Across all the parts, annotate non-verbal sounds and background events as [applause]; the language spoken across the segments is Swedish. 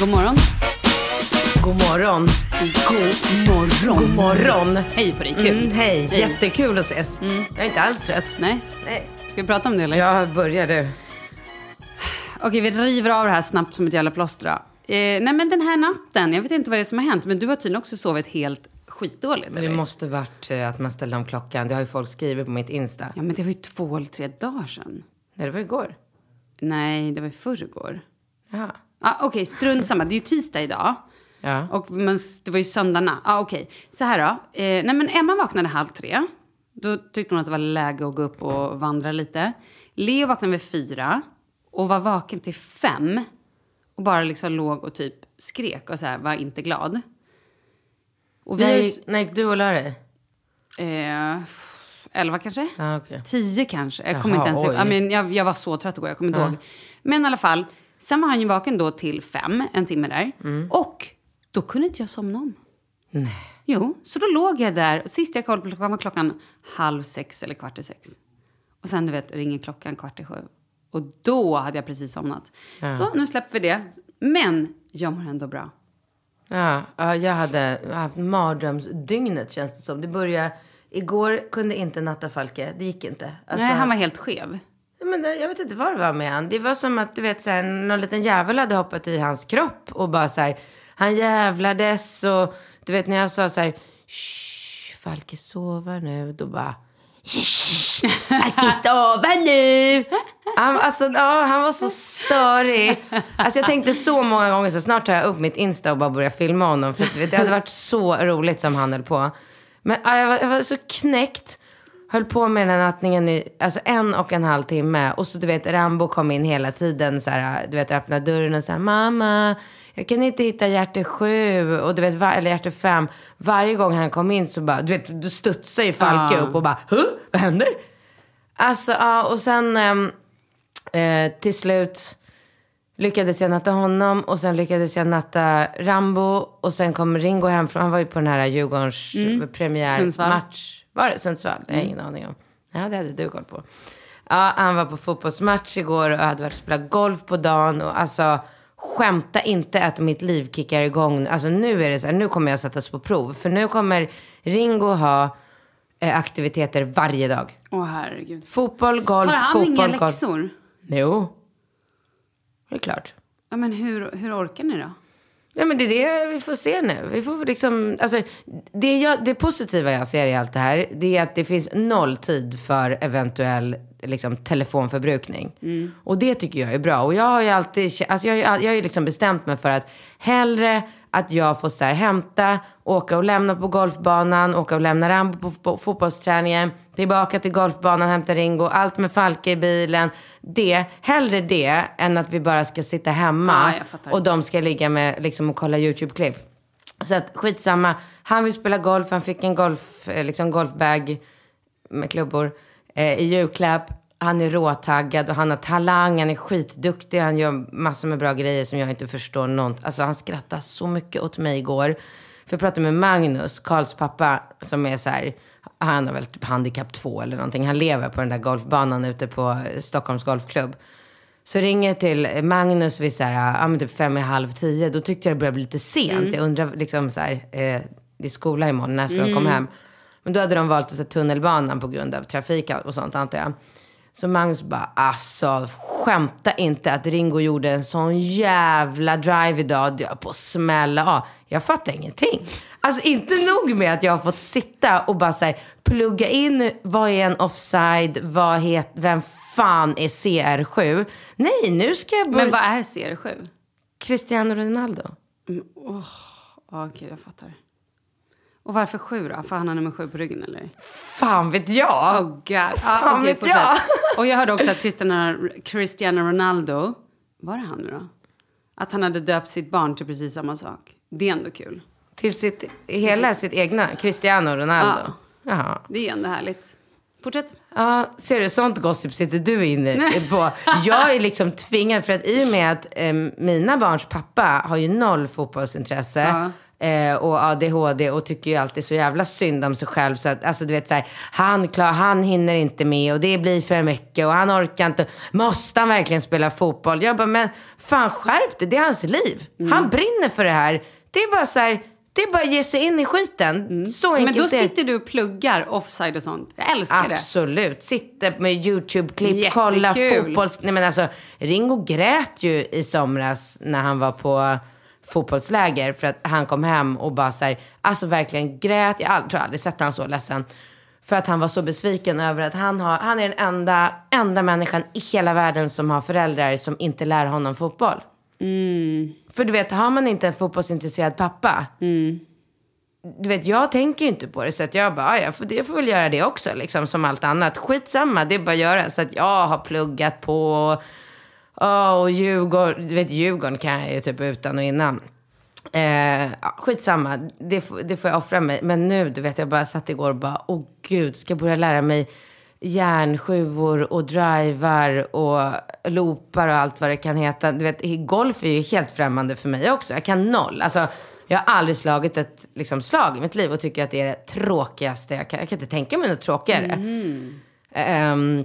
God morgon. God morgon. God morgon. God morgon. Hej på dig, kul. Mm, hej. Hej. jättekul att ses. Jag är inte alls trött. Nej, Nej. ska vi prata om det eller? Jag börjar du. Okej, vi river av det här snabbt som ett jävla plåster. Eh, nej men den här natten, jag vet inte vad det är som har hänt, men du har tydligen också sovit helt skitdåligt. Men det eller? måste varit eh, att man ställde om klockan. Det har ju folk skrivit på mitt Insta. Ja men det var ju två eller tre dagar sedan. Nej, det var igår. Nej, det var i förrgår. Jaha. Ah, Okej, strunt samma. Det är ju tisdag idag. Ja. Och, men det var ju söndagarna. Ah, Okej, så här då. Eh, nej, men Emma vaknade halv tre. Då tyckte hon att det var läge att gå upp och vandra lite. Leo vaknade vid fyra och var vaken till fem. Och bara liksom låg och typ skrek och så här, var inte glad. Och vi ju... Nej, nej, du och la dig? Eh, elva kanske? Ja, okej. Tio kanske. Jag kommer inte ens ihåg. jag, jag var så trött igår, jag kommer inte ihåg. Men i alla fall, sen var han ju vaken då till fem, en timme där. Och då kunde inte jag somna om. Nej. Jo, så då låg jag där. Sist jag kollade på klockan var klockan halv sex eller kvart i sex. Och sen du vet, ringer klockan kvart i sju. Och då hade jag precis somnat. Så nu släpper vi det. Men jag mår ändå bra. Ja, ja, jag hade haft mardrömsdygnet känns det som. Det började, igår kunde inte natta Falke, det gick inte. Alltså, Nej, han var helt skev. Men det- jag vet inte vad det var med han. Det var som att du vet, så här, någon liten jävel hade hoppat i hans kropp och bara så här, han jävlades och du vet när jag sa så här, Shh, Falke sova nu, då bara, "Shh, Falke sova nu. Han, alltså, ja, han var så störig. Alltså jag tänkte så många gånger så snart tar jag upp mitt Insta och bara börjar filma honom. För att, vet, det hade varit så roligt som han höll på. Men ja, jag, var, jag var så knäckt. Höll på med den här nattningen i alltså en och en halv timme. Och så du vet, Rambo kom in hela tiden så här, du vet, öppna dörren och så här, mamma, jag kan inte hitta hjärte sju, och du vet, var, eller hjärte fem. Varje gång han kom in så bara, du vet, då studsar ju Falke Ja. upp och bara, huh? Vad händer? Alltså, ja, och sen ehm, eh, till slut lyckades jag natta honom och sen lyckades jag natta Rambo och sen kom Ringo hem från, han var ju på den här Djurgårdens Sundsvall. premiärmatch. Var det Sundsvall? Jag har ingen aning om. Ja, det hade du koll på. Ja, han var på fotbollsmatch igår och hade varit och spelat golf på dagen och alltså skämta inte att mitt liv kickar igång. Alltså nu är det så här, nu kommer jag sättas på prov. För nu kommer Ringo ha eh, aktiviteter varje dag. Åh herregud. Fotboll, golf, Har han fotboll, inga golf. läxor? Jo, det är klart. Ja, men hur, hur orkar ni då? Ja, men det är det vi får se nu. Vi får liksom, alltså, det, jag, det positiva jag ser i allt det här, det är att det finns noll tid för eventuell liksom, telefonförbrukning. Och det tycker jag är bra. Och jag har ju alltid, alltså, jag, all- jag har ju liksom bestämt mig för att hellre att jag får så här, hämta, åka och lämna på golfbanan, åka och lämna Rambo på, på fotbollsträningen, tillbaka till golfbanan, hämta Ringo, allt med Falke i bilen. Det, hellre det än att vi bara ska sitta hemma fattar. och de ska ligga med liksom, och kolla YouTube-klipp. Så att skitsamma. Han vill spela golf. Han fick en golf, eh, liksom golfbag med klubbor eh, i julklapp. Han är råtaggad och han har talang. Han är skitduktig. Han gör massor med bra grejer som jag inte förstår något. Alltså han skrattar så mycket åt mig igår. För jag pratade med Magnus, Karls pappa, som är så här, han har väl typ handikapp 2 eller någonting. Han lever på den där golfbanan ute på Stockholms golfklubb. Så ringer jag till Magnus vid så här, ja, men typ fem i halv tio. Då tyckte jag det började bli lite sent. Jag undrar liksom så här, eh, det är skola imorgon, när ska de komma hem? Men då hade de valt att ta tunnelbanan på grund av trafik och sånt antar jag. Så Magnus bara, alltså skämta inte att Ringo gjorde en sån jävla drive idag. Du är på att smälla av. Jag fattar ingenting. Alltså inte nog med att jag har fått sitta och bara så här, plugga in vad är en offside, vad het, vem fan är CR7? Nej, nu ska jag börja... Men vad är CR7? Cristiano Ronaldo. Ja, Okej, jag fattar. Och varför sju då? För han har nummer sju på ryggen eller? Fan vet jag. Oh god. Ja, Fan okej, vet fortsätt. jag. Och jag hörde också att Cristiano, Cristiano Ronaldo, var det han nu då? Att han hade döpt sitt barn till precis samma sak. Det är ändå kul. Till sitt, hela sitt egna, Cristiano Ronaldo. Jaha. Det är ändå härligt. Fortsätt. Ja, ser du, sånt gossip sitter du inne på. Jag är liksom tvingad, för att i och med att eh, mina barns pappa har ju noll fotbollsintresse. Eh, och ADHD och tycker ju alltid så jävla synd om sig själv. Så att, alltså du vet så här, han, klar, han hinner inte med och det blir för mycket och han orkar inte. Måste han verkligen spela fotboll? Jag bara, men fan skärp dig, det är hans liv. Han brinner för det här. Det är bara så här, det är bara att ge sig in i skiten. Så Men då sitter du och pluggar offside och sånt. Jag älskar det. Absolut. Sitter med YouTube-klipp, kolla fotboll. Nej men alltså, Ringo grät ju i somras när han var på fotbollsläger för att han kom hem och bara så här, alltså verkligen grät. Jag all, tror aldrig sett han så ledsen. För att han var så besviken över att han, har, han är den enda, enda människan i hela världen som har föräldrar som inte lär honom fotboll. För du vet, har man inte en fotbollsintresserad pappa, du vet, jag tänker ju inte på det. Så att jag bara, "Ah, jag får, jag får väl göra det också, liksom, som allt annat. Skitsamma, det är bara att göra. Så att jag har pluggat på. Oh, och Djurgården, du vet, Djurgården kan jag ju typ utan och innan. Eh, ja, skitsamma, det, får- det får jag offra mig. Men nu, du vet, jag bara satt igår och bara, åh gud, ska jag börja lära mig järnsjuor och drivar och loopar och allt vad det kan heta. Du vet, golf är ju helt främmande för mig också. Jag kan noll. Alltså, jag har aldrig slagit ett liksom, slag i mitt liv och tycker att det är det tråkigaste. Jag kan, jag kan inte tänka mig något tråkigare. Ehm,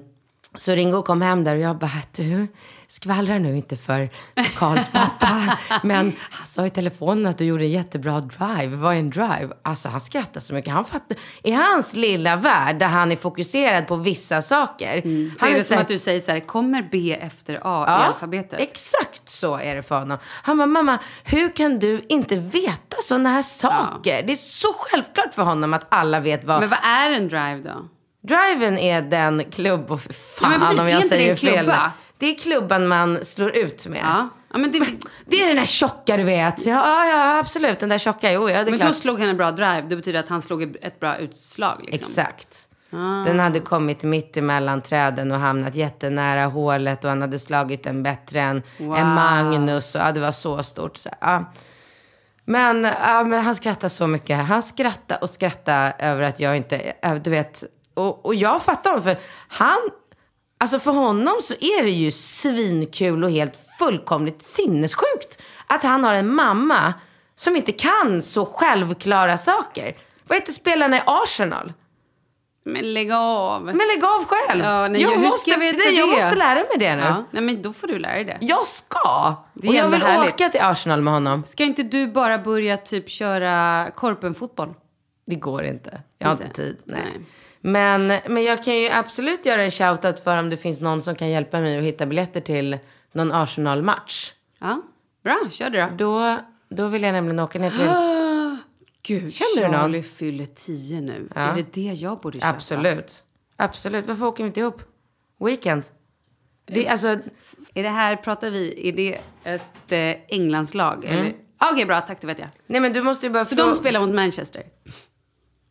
så Ringo kom hem där och jag bara, du, skvallra nu inte för Karls pappa. [laughs] men han sa i telefonen att du gjorde en jättebra drive. Vad är en drive? Alltså han skrattar så mycket. Han fattar. I hans lilla värld där han är fokuserad på vissa saker. Så han är det så som här- att du säger så här, kommer B efter A i Ja, alfabetet? Exakt så är det för honom. Han bara, mamma, hur kan du inte veta sådana här saker? Det är så självklart för honom att alla vet vad... Men vad är en drive då? Driven är den klubb... Och fan Ja, precis, om jag säger fel. klubba? Det är klubban man slår ut med. Ja, ja men, det, Det är den där tjocka du vet. Ja, ja absolut. Den där tjocka. Jo, ja, det är men klart. då slog han en bra drive. Det betyder att han slog ett bra utslag. Liksom. Exakt. Ah. Den hade kommit mitt emellan träden och hamnat jättenära hålet och han hade slagit den bättre än, Wow. än Magnus. Och, ja, det var så stort. Så, ja. men, ja, men han skrattade så mycket. Han skrattade och skrattade över att jag inte, äh, du vet. Och, och jag fattar honom för han, alltså för honom så är det ju svinkul och helt fullkomligt sinnessjukt att han har en mamma som inte kan så självklara saker. Vad heter spelarna i Arsenal? Men lägg av. Men lägg av själv. Ja, nej, jag hur måste, jag veta nej, jag det? måste lära mig det nu. Ja, nej, men då får du lära dig det. Jag ska. Det och jag vill härligt. åka till Arsenal med honom. Ska inte du bara börja typ köra korpenfotboll? Det går inte. Jag har inte Inte? tid. Nej. Nej. Men, men jag kan ju absolut göra en shoutout för om det finns någon som kan hjälpa mig att hitta biljetter till någon Arsenal-match. Ja, bra. Kör det då. Då, då vill jag nämligen åka ner till... [gasps] Gud, Känner du någon? Charlie fyller tio nu. Ja. Är det det jag borde köpa? Absolut. Absolut. Varför åker vi inte ihop? Weekend. Det, alltså, Är det här, pratar vi, är det ett eh, Englandslag? Mm. Eller? Ah, Okej, bra. Tack, det vet jag. nej men du måste ju bara Så frå- de spelar mot Manchester?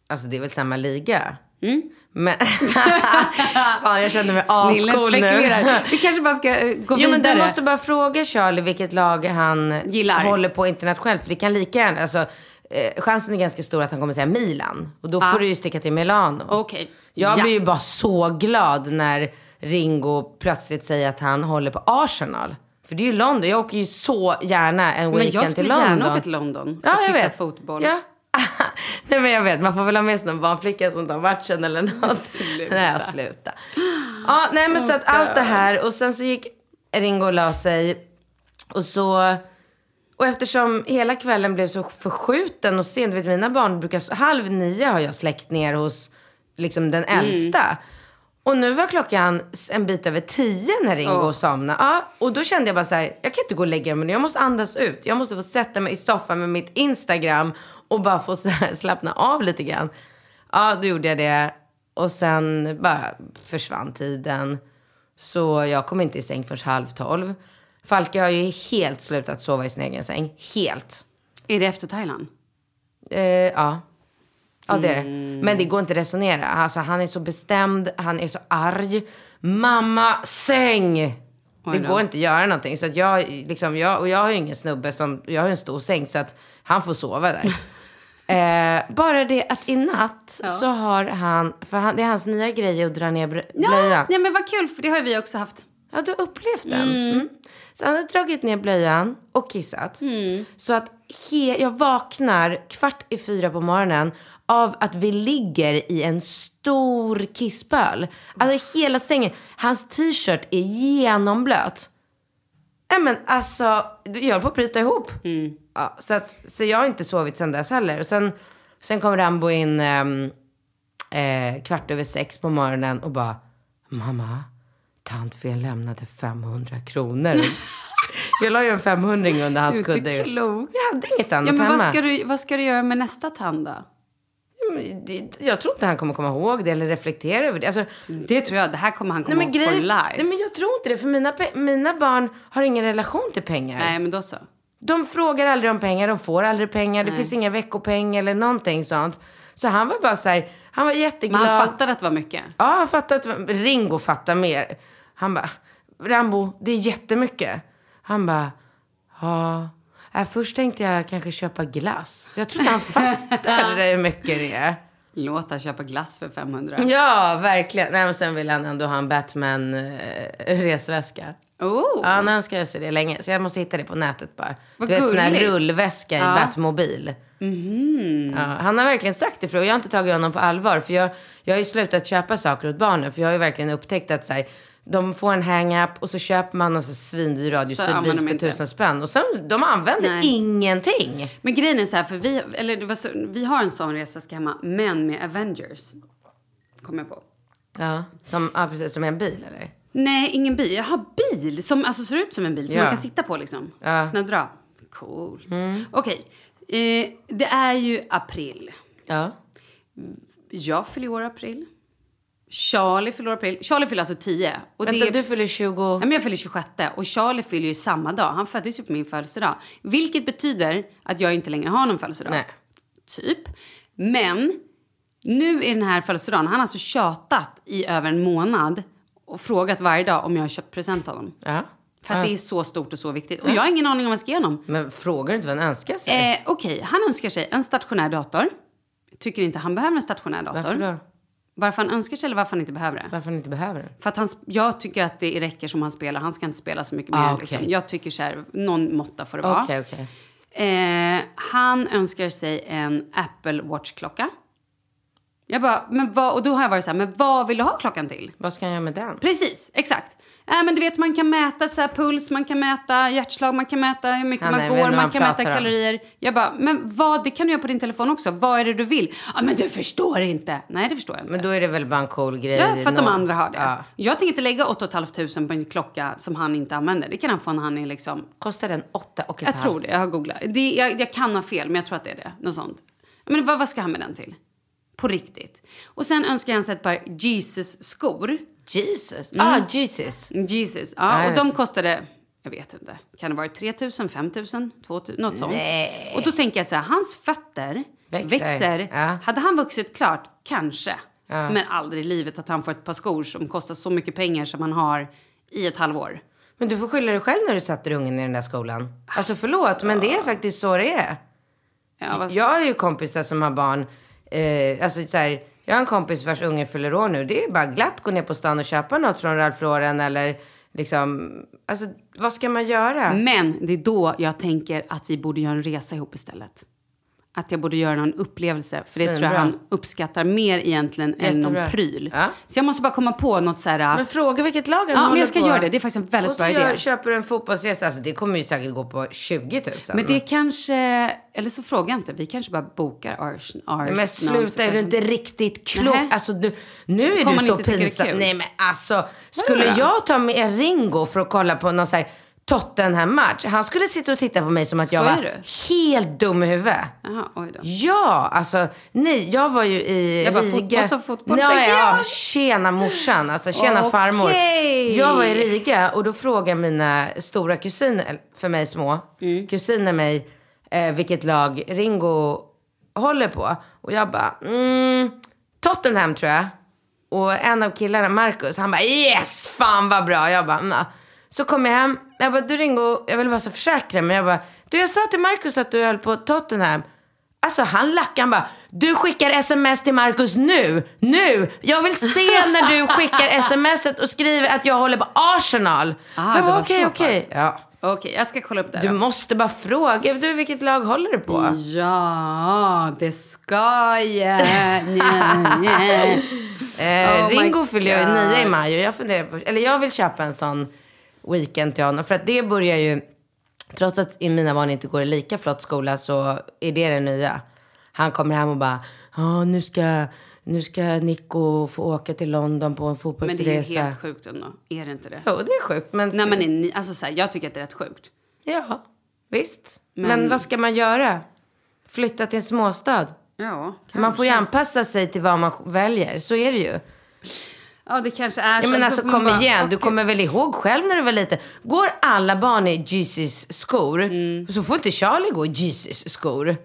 Alltså det är väl samma liga? Mm. Men... [laughs] Fan, jag känner mig ascool nu. Vi kanske bara ska eh, gå Jo, men vidare. du måste bara fråga Charlie vilket lag han Gillar. håller på internationellt. För det kan lika gärna, alltså, eh, chansen är ganska stor att han kommer säga Milan. Och då Ja. får du ju sticka till Milano. Okej. Jag Ja. blir ju bara så glad när Ringo plötsligt säger att han håller på Arsenal. För det är ju London. Jag åker ju så gärna en Men weekend jag till skulle London. gärna åka till London Ja, och jag titta vet. fotboll. Ja. [laughs] Nej men jag vet, man får väl ha med sig någon barnflicka som tar matchen eller något. [laughs] Sluta. Nej, sluta. Ja, nej men så att allt det här och sen så gick Ringo och la sig och så och eftersom hela kvällen blev så förskjuten och sen, du vet mina barn brukar, halv nio har jag släckt ner hos liksom den äldsta. Och nu var klockan en bit över tio när Ringo Åh. somnade. Ja, och då kände jag bara så här, jag kan inte gå och lägga mig nu, jag måste andas ut. Jag måste få sätta mig i soffan med mitt Instagram och bara få här, slappna av lite grann. Ja, då gjorde jag det. Och sen bara försvann tiden. Så jag kom inte i säng förrän halv tolv. Falke har ju helt slutat sova i sin egen säng. Helt. Är det efter Thailand? Eh, ja. Ja, det är det. Mm. Men det går inte att resonera. Alltså, han är så bestämd, han är så arg. Mamma, säng! Det går inte att göra någonting. Så att jag, liksom, jag, och jag har ju ingen snubbe som, jag har ju en stor säng så att han får sova där. [laughs] eh, bara det att i natt så har han, för han, det är hans nya grej att dra ner br- blöjan. ja, men vad kul, för det har vi också haft. Ja, du har upplevt den. Mm. Så han har dragit ner blöjan och kissat. Så att he- jag vaknar kvart i fyra på morgonen av att vi ligger i en stor kisspöl. Alltså hela sängen. Hans t-shirt är genomblöt. Nej men alltså, jag höll på att bryta ihop. Ja, så, att, så jag har inte sovit sen dess heller. Och sen, sen kom Rambo in ehm, eh, kvart över sex på morgonen och bara, mamma, tant fel lämnade 500 kronor. [laughs] jag la ju en 500 under hans Du är inte kudde. klok. Jag hade inget annat Ja, men hemma. vad ska, du, vad ska du göra med nästa tand då? Det- Jag tror inte han kommer komma ihåg det eller reflektera över det. Alltså, Det tror jag, det här kommer han nej, komma men ihåg for life. nej men jag tror inte det. För mina, mina barn har ingen relation till pengar. Nej, men då så. De frågar aldrig om pengar, de får aldrig pengar. Det finns inga veckopeng eller någonting sånt. Så han var bara så här, han var jätteglad. Men han fattade att det var mycket. Ja, han fattade att Ringo fattar mer. Han bara, Rambo, det är jättemycket. Han bara, ja. Äh, först tänkte jag kanske köpa glass. Jag tror inte han fattar [laughs] hur mycket det är. Låt han köpa glass för 500. Ja, verkligen. Nej, men sen vill han ändå ha en Batman-resväska. Oh. Ja, han önskar sig det länge. Så jag måste hitta det på nätet bara. Vad du vet, sån här rullväska i Ja. Batmobil. Ja, han har verkligen sagt ifrån. Jag har inte tagit honom på allvar. För jag, jag har ju slutat köpa saker åt barnen. För jag har ju verkligen upptäckt att så här, De får en hang-up och så köper man en svindyr radiostyrd bil för tusen spänn. Och sen, de använder Nej. ingenting. Men grejen är så här, för vi, eller så, vi har en sån resväska hemma, men med Avengers. Kommer jag på. Ja. Som, ja, precis, som en bil eller? Nej, ingen bil. Jag har bil som alltså ser ut som en bil som Ja. man kan sitta på liksom. Ja. Kunna dra. Coolt. Okej. Eh, det är ju april. Ja. Jag fyller år april. Charlie fyller i april. Charlie fyller alltså 10. Och Vänta, det är... du fyller 20... Ja, men jag fyller 26 och Charlie fyller ju samma dag. Han föddes ju på min födelsedag. Vilket betyder att jag inte längre har någon födelsedag. Nej. Typ. Men nu är den här födelsedagen, han har alltså tjatat i över en månad och frågat varje dag om jag har köpt present till honom. Ja. För att Ja. det är så stort och så viktigt. Och jag har ingen aning om vad jag ska ge honom. Men frågar du inte vad han önskar sig? Eh, Okej, han önskar sig en stationär dator. Tycker inte han behöver en stationär dator. Varför då? Varför han önskar sig eller varför han inte behöver det? Varför han inte behöver det? För att han, jag tycker att det räcker som han spelar. Han ska inte spela så mycket mer. Ah, okej. liksom. Jag tycker så här, någon måtta får det vara. Okej. Eh, han önskar sig en Apple Watch-klocka. Jag bara, men vad, och då har jag varit så här, men vad vill du ha klockan till? Vad ska han göra med den? Precis, exakt. Äh, men du vet, man kan mäta så här, puls, man kan mäta hjärtslag, man kan mäta hur mycket är- man jag vet går, man kan mäta om. kalorier. Jag bara, men vad, det kan du göra på din telefon också. Vad är det du vill? Ja, men du förstår inte. Nej, det förstår jag inte. Men då är det väl bara en cool grej. Ja, för att de Nå- andra har det. Ja. Jag tänker inte lägga 8 500 på en klocka som han inte använder. Det kan han få när han är liksom... Kostar den åtta och ett Jag halvt? tror det, jag har googlat. Det, jag, jag kan ha fel, men jag tror att det är det. Något sånt. Men vad, vad ska han med den till? På riktigt. Och sen önskar han sig ett par Jesus-skor. Jesus. Mm. Ah, Jesus. Jesus. Ja, jag och de kostade, jag vet inte, kan det vara 3 000, 5 000, 2 000, något sånt. Nej. Och då tänker jag så här, hans fötter Växer. växer. Ja. Hade han vuxit klart, kanske. Ja. Men aldrig i livet att han får ett par skor som kostar så mycket pengar som han har i ett halvår. Men du får skylla dig själv när du satte ungen i den där skolan. Alltså förlåt, men det är faktiskt så det är. Ja. Jag har ju kompisar som har barn. Eh, alltså så här, jag har en kompis vars unge fyller år nu. Det är bara glatt gå ner på stan och köpa något från Ralph Lauren eller liksom. Alltså vad ska man göra? Men det är då jag tänker att vi borde göra en resa ihop istället. Att jag borde göra någon upplevelse. För det tror jag han uppskattar mer egentligen än någon Jättebra. pryl. Ja. Så jag måste bara komma på något så här... Men fråga vilket lag han Ja, men håller jag ska på. göra det. Det är faktiskt en väldigt och så bra idé. köper du en fotbollsresa. Alltså det kommer ju säkert gå på 20 000. Men det kanske... Eller så frågar jag inte. Vi kanske bara bokar Ars, Ars Men sluta, är du inte riktigt klok? Nähä. Alltså nu, nu är du så pinsam. Nej men alltså, skulle jag ta med Ringo för att kolla på någon så här Tottenham-match? Han skulle sitta och titta på mig som att jag Skojar var du? helt dum i huvudet. Jaha, oj då. Ja, alltså nej, jag var ju i Jag bara, Riga. fotboll som fotboll, Ja, tänker ja, jag. tjena morsan, alltså tjena Okej. farmor. Jag var i Riga och då frågade mina stora kusiner, eller för mig små, Mm. kusiner mig eh, vilket lag Ringo håller på. Och jag bara, mm, Tottenham tror jag. Och en av killarna, Marcus, han bara yes, fan vad bra. Jag bara, mm. Så kom jag hem, jag bara, du Ringo, jag vill bara så försäkra mig. Jag bara, du jag sa till Marcus att du höll på Tottenham. Alltså han lackade, han bara, du skickar sms till Marcus nu, nu. Jag vill se när du skickar smset och skriver att jag håller på Arsenal. Ah, jag bara, okej, okej. pass. Ja. Okej, jag ska kolla upp det. Du då. måste bara fråga, du vilket lag håller du på? Ja, det ska jag. [laughs] Eh, Oh Ringo fyller ju nio i maj och jag funderar på, eller jag vill köpa en sån weekend till honom. För att det börjar ju, trots att mina barn inte går i lika flott skola så är det det nya. Han kommer hem och bara, ja nu ska, nu ska Nico få åka till London på en Men det är fotbollsresa. ju helt sjukt ändå. Är det inte det? Jo, det är sjukt. Men, När man är alltså så här, jag tycker att det är rätt sjukt. ja, visst. Men... Men- vad ska man göra? Flytta till en småstad? Ja, Man får ju kanske. anpassa sig till vad man väljer. Så är det ju. Ja, det kanske är Ja, men så. alltså så får man kom bara, igen, du kommer väl ihåg själv när du var liten? Går alla barn i Jesus skor Mm. så får inte Charlie gå i Jesus skor.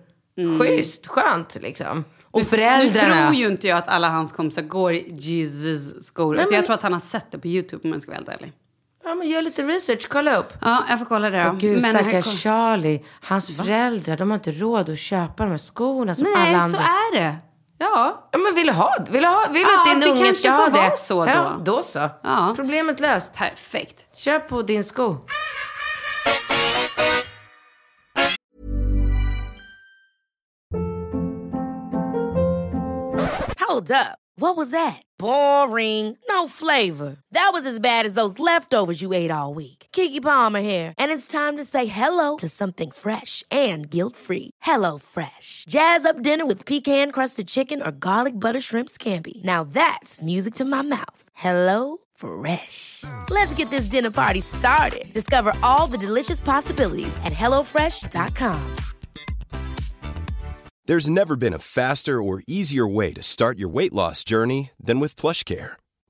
Schysst, skönt liksom. Och Nu föräldrarna. tror ju inte jag att alla hans kompisar går i Jesus skor. Nej, utan men- Jag tror att han har sett det på YouTube om jag ska vara helt ärlig. Ja, men gör lite research, kolla upp. Ja, jag får kolla det då. Åh gud, Men stackars kom- Charlie. Hans föräldrar, de har inte råd att köpa de här skorna som Nej, alla så andra. är det. Ja. Ja, men vill du ha Vill du, ha, vill du Ja, att din det unge ska ha det? vara så då. Ja, då så. Ja. Problemet löst. Perfekt. Köp på din sko. Hold up. What was that? Boring. No flavor. That was as bad as those leftovers you ate all week. Kiki Palmer here, and it's time to say hello to something fresh and guilt-free. Hello Fresh. Jazz up dinner with pecan-crusted chicken or garlic butter shrimp scampi. Now that's music to my mouth. Hello Fresh. Let's get this dinner party started. Discover all the delicious possibilities at hellofresh.com. There's never been a faster or easier way to start your weight loss journey than with PlushCare.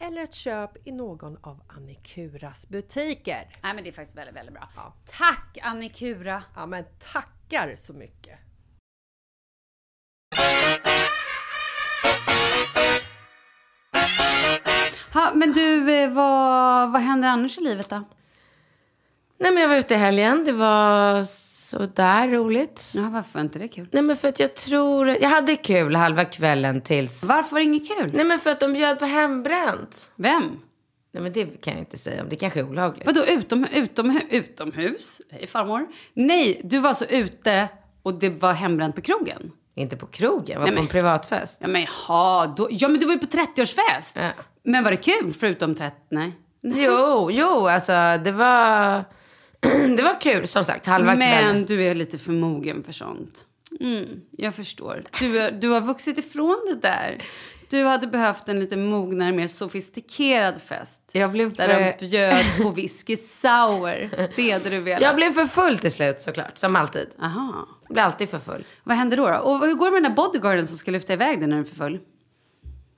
eller ett köp i någon av Annikuras butiker. Nej men det är faktiskt väldigt, väldigt bra. Ja. Tack Annikura! Ja men tackar så mycket! Ha, men du, eh, vad, vad händer annars i livet då? Nej, men jag var ute i helgen. Det var sådär roligt. Ja, varför var inte det kul? Nej, men för att jag tror... Jag hade kul halva kvällen tills... Varför var det inget kul? Nej, men för att de bjöd på hembränt. Vem? Nej, men det kan jag inte säga om. Det kanske är olagligt. Vadå utom, utom, utomhus? Hej farmor. Nej, du var så ute och det var hembränt på krogen? Inte på krogen, jag var Nej, på en privatfest. Ja men jaha, då, ja men du var ju på 30-årsfest. Ja. Men var det kul förutom 30? Nej. Jo, jo, alltså det var... [clears throat] det var kul som sagt, halva Men kvällen. du är lite för mogen för sånt. Mm, jag förstår. Du, du har vuxit ifrån det där. Du hade behövt en lite mognare, mer sofistikerad fest. Jag blev, Där för, de bjöd på [laughs] whisky sour. Det hade du velat. jag blev för full till slut såklart, som alltid. Aha. Jag blir alltid för full. Vad hände då, då? Och hur går det med den där bodyguarden som ska lyfta iväg dig när du är för full?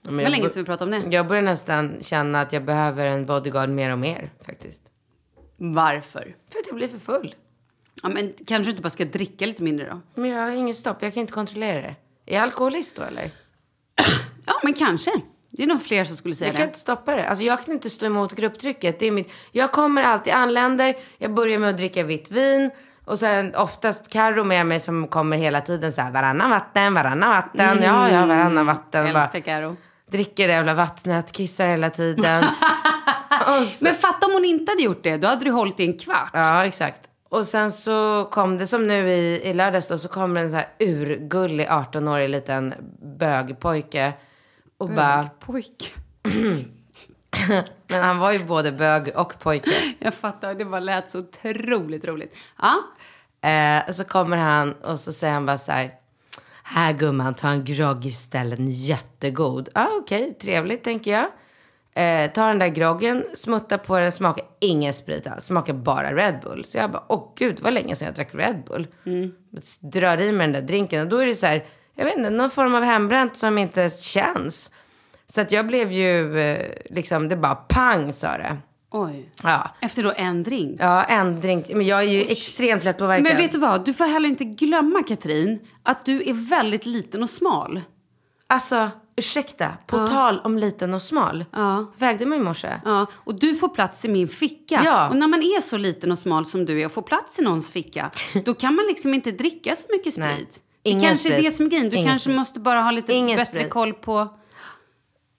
Men Det var länge sedan vi pratade om det. Jag börjar nästan känna att jag behöver en bodyguard mer och mer faktiskt. Varför? För att jag blir för full. Ja, men kanske du inte bara ska dricka lite mindre då? Men jag har ingen stopp, jag kan inte kontrollera det. Är jag alkoholist då eller? [clears throat] Ja, men kanske. Det är nog fler som skulle säga Jag kan det. inte stoppa det. Alltså jag kan inte stå emot grupptrycket. Det är mitt... Jag kommer alltid, anländer, jag börjar med att dricka vitt vin. Och sen oftast Carro med mig som kommer hela tiden så här varannan vatten, varannan vatten. Ja, ja, varannan vatten. Bara Älskar Karo. dricker det jävla vattnet, kissar hela tiden. [laughs] [laughs] och så... Men fatta om hon inte hade gjort det. Då hade du hållit i en kvart. Ja, exakt. Och sen så kom det som nu i, i lördags då, så kom det en så här urgullig 18-årig liten bögpojke. Och bara, Pojk. [clears throat] men han var ju både bög och pojke. [laughs] Jag fattar. Det bara lät så otroligt roligt. Ja. Eh, så kommer han och så säger han bara så här. Här gumman, ta en grogg istället. En jättegod. Ja, ah, okej, trevligt tänker jag. Eh, tar den där groggen, smuttar på den, smakar ingen sprit alls. Smakar bara Red Bull. Så jag bara, åh gud, vad länge sedan jag drack Red Bull. Drar i mig den där drinken och då är det så här, jag vet inte, någon form av hembränt som inte känns. Så att jag blev ju, eh, liksom, det bara pang sa det. Oj. Ja. Efter då en drink. Ja, en drink. Men jag är ju extremt lättpåverkad. Men vet du vad? Du får heller inte glömma, Katrin, att du är väldigt liten och smal. Alltså, ursäkta. På tal om liten och smal. Ja. Vägde mig i morse. Ja, och du får plats i min ficka. Ja. Och när man är så liten och smal som du är och får plats i någons ficka, [laughs] då kan man liksom inte dricka så mycket sprit. Nej. Det Ingen kanske är sprit. det som är grejen. Du Ingen kanske sprit. måste bara ha lite Ingen bättre sprit. koll på...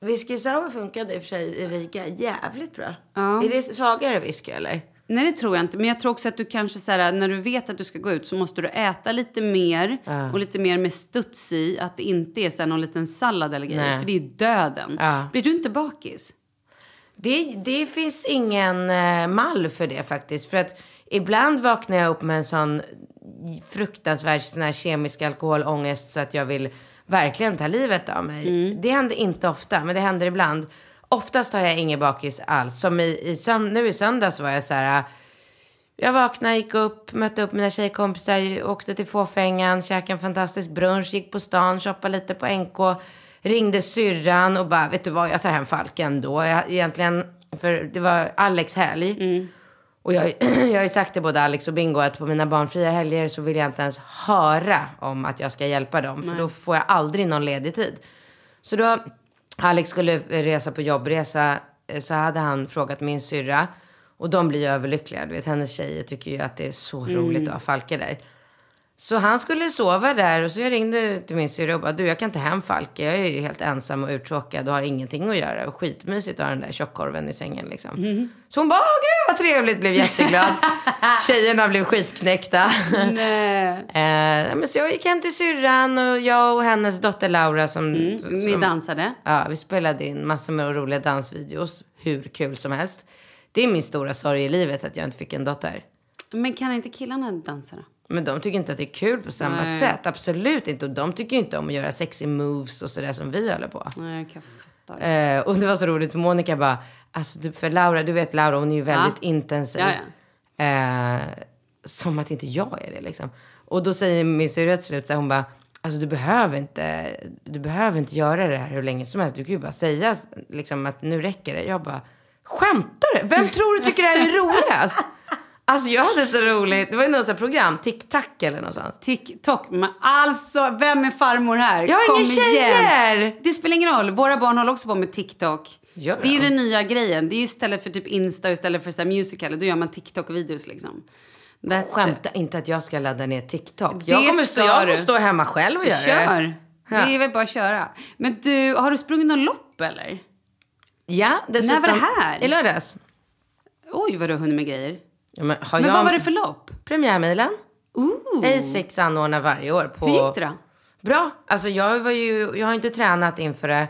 Whisky sour funkade i och för sig i Riga jävligt bra. Är det svagare whisky eller? Nej, det tror jag inte. Men jag tror också att du kanske så här, när du vet att du ska gå ut så måste du äta lite mer och lite mer med studs i. Att det inte är så här någon liten sallad eller grejer. Nej. För det är döden. Ja. Blir du inte bakis? Det, det finns ingen eh, mall för det faktiskt. För att ibland vaknar jag upp med en sån fruktansvärd sån här kemisk alkoholångest så att jag vill verkligen ta livet av mig. Det händer inte ofta, men det händer ibland. Oftast har jag ingen bakis alls. Som i, i sönd- nu i söndags var jag så här... Jag vaknade, gick upp, mötte upp mina tjejkompisar, åkte till Fåfängan, käkade en fantastisk brunch, gick på stan, shoppade lite på NK, ringde syrran och bara, vet du vad, jag tar hem Falken då. Jag, egentligen, för det var Alex helg. Och jag, [clears throat] jag har ju sagt till både Alex och Bingo att på mina barnfria helger så vill jag inte ens höra om att jag ska hjälpa dem. För då får jag aldrig någon ledig tid. Så då Alex skulle resa på jobbresa eh, så hade han frågat min syrra. Och de blir ju överlyckliga. Du vet, hennes tjejer tycker ju att det är så roligt att ha Falke där. Så han skulle sova där och så jag ringde till min syrra och bara, du jag kan inte hem Falke. Jag är ju helt ensam och uttråkad och har ingenting att göra. Och skitmysigt att ha den där tjockkorven i sängen liksom. Så hon bara, åh gud vad trevligt, blev jätteglad. [laughs] Tjejerna blev skitknäckta. Nej. [laughs] eh, men så jag gick hem till syrran och jag och hennes dotter Laura som... Ni som dansade? Ja, vi spelade in massor med roliga dansvideos. Hur kul som helst. Det är min stora sorg i livet att jag inte fick en dotter. Men kan inte killarna dansa då? Men de tycker inte att det är kul på samma Nej. sätt. Absolut inte. Och de tycker inte om att göra sexy moves och sådär som vi håller på. Nej, jag. Eh, och det var så roligt för Monica bara, alltså du, för Laura, du vet Laura hon är ju väldigt Ja. intensiv. Ja, Eh, som att inte jag är det liksom. Och då säger min syrra till slut så här, hon bara, alltså du behöver inte, du behöver inte göra det här hur länge som helst. Du kan ju bara säga liksom att nu räcker det. Jag bara, skämtar du? Vem tror du tycker det här är roligast? [laughs] Alltså jag hade så roligt. Det var ju något sånt program, TikTok eller något sånt. TikTok. Men alltså, vem är farmor här? Jag har Kom inga igen. tjejer! Det spelar ingen roll. Våra barn håller också på med TikTok. Gör det är den nya grejen. Det är istället för typ Insta istället för så här musical. Då gör man TikTok-videos liksom. That's Skämta inte att jag ska ladda ner TikTok. Det Jag kommer stå, jag får stå hemma själv och göra Kör. det. Det är väl bara att köra. Men du, har du sprungit någon lopp eller? Ja, dessutom. När var det här? I lördags. Oj, vad du har hunnit med grejer. Ja, men Men jag... vad var det för lopp? Premiärmilen. Ooh. Asics anordnar varje år på... Hur gick det då? Bra. Alltså jag var ju, jag har inte tränat inför det.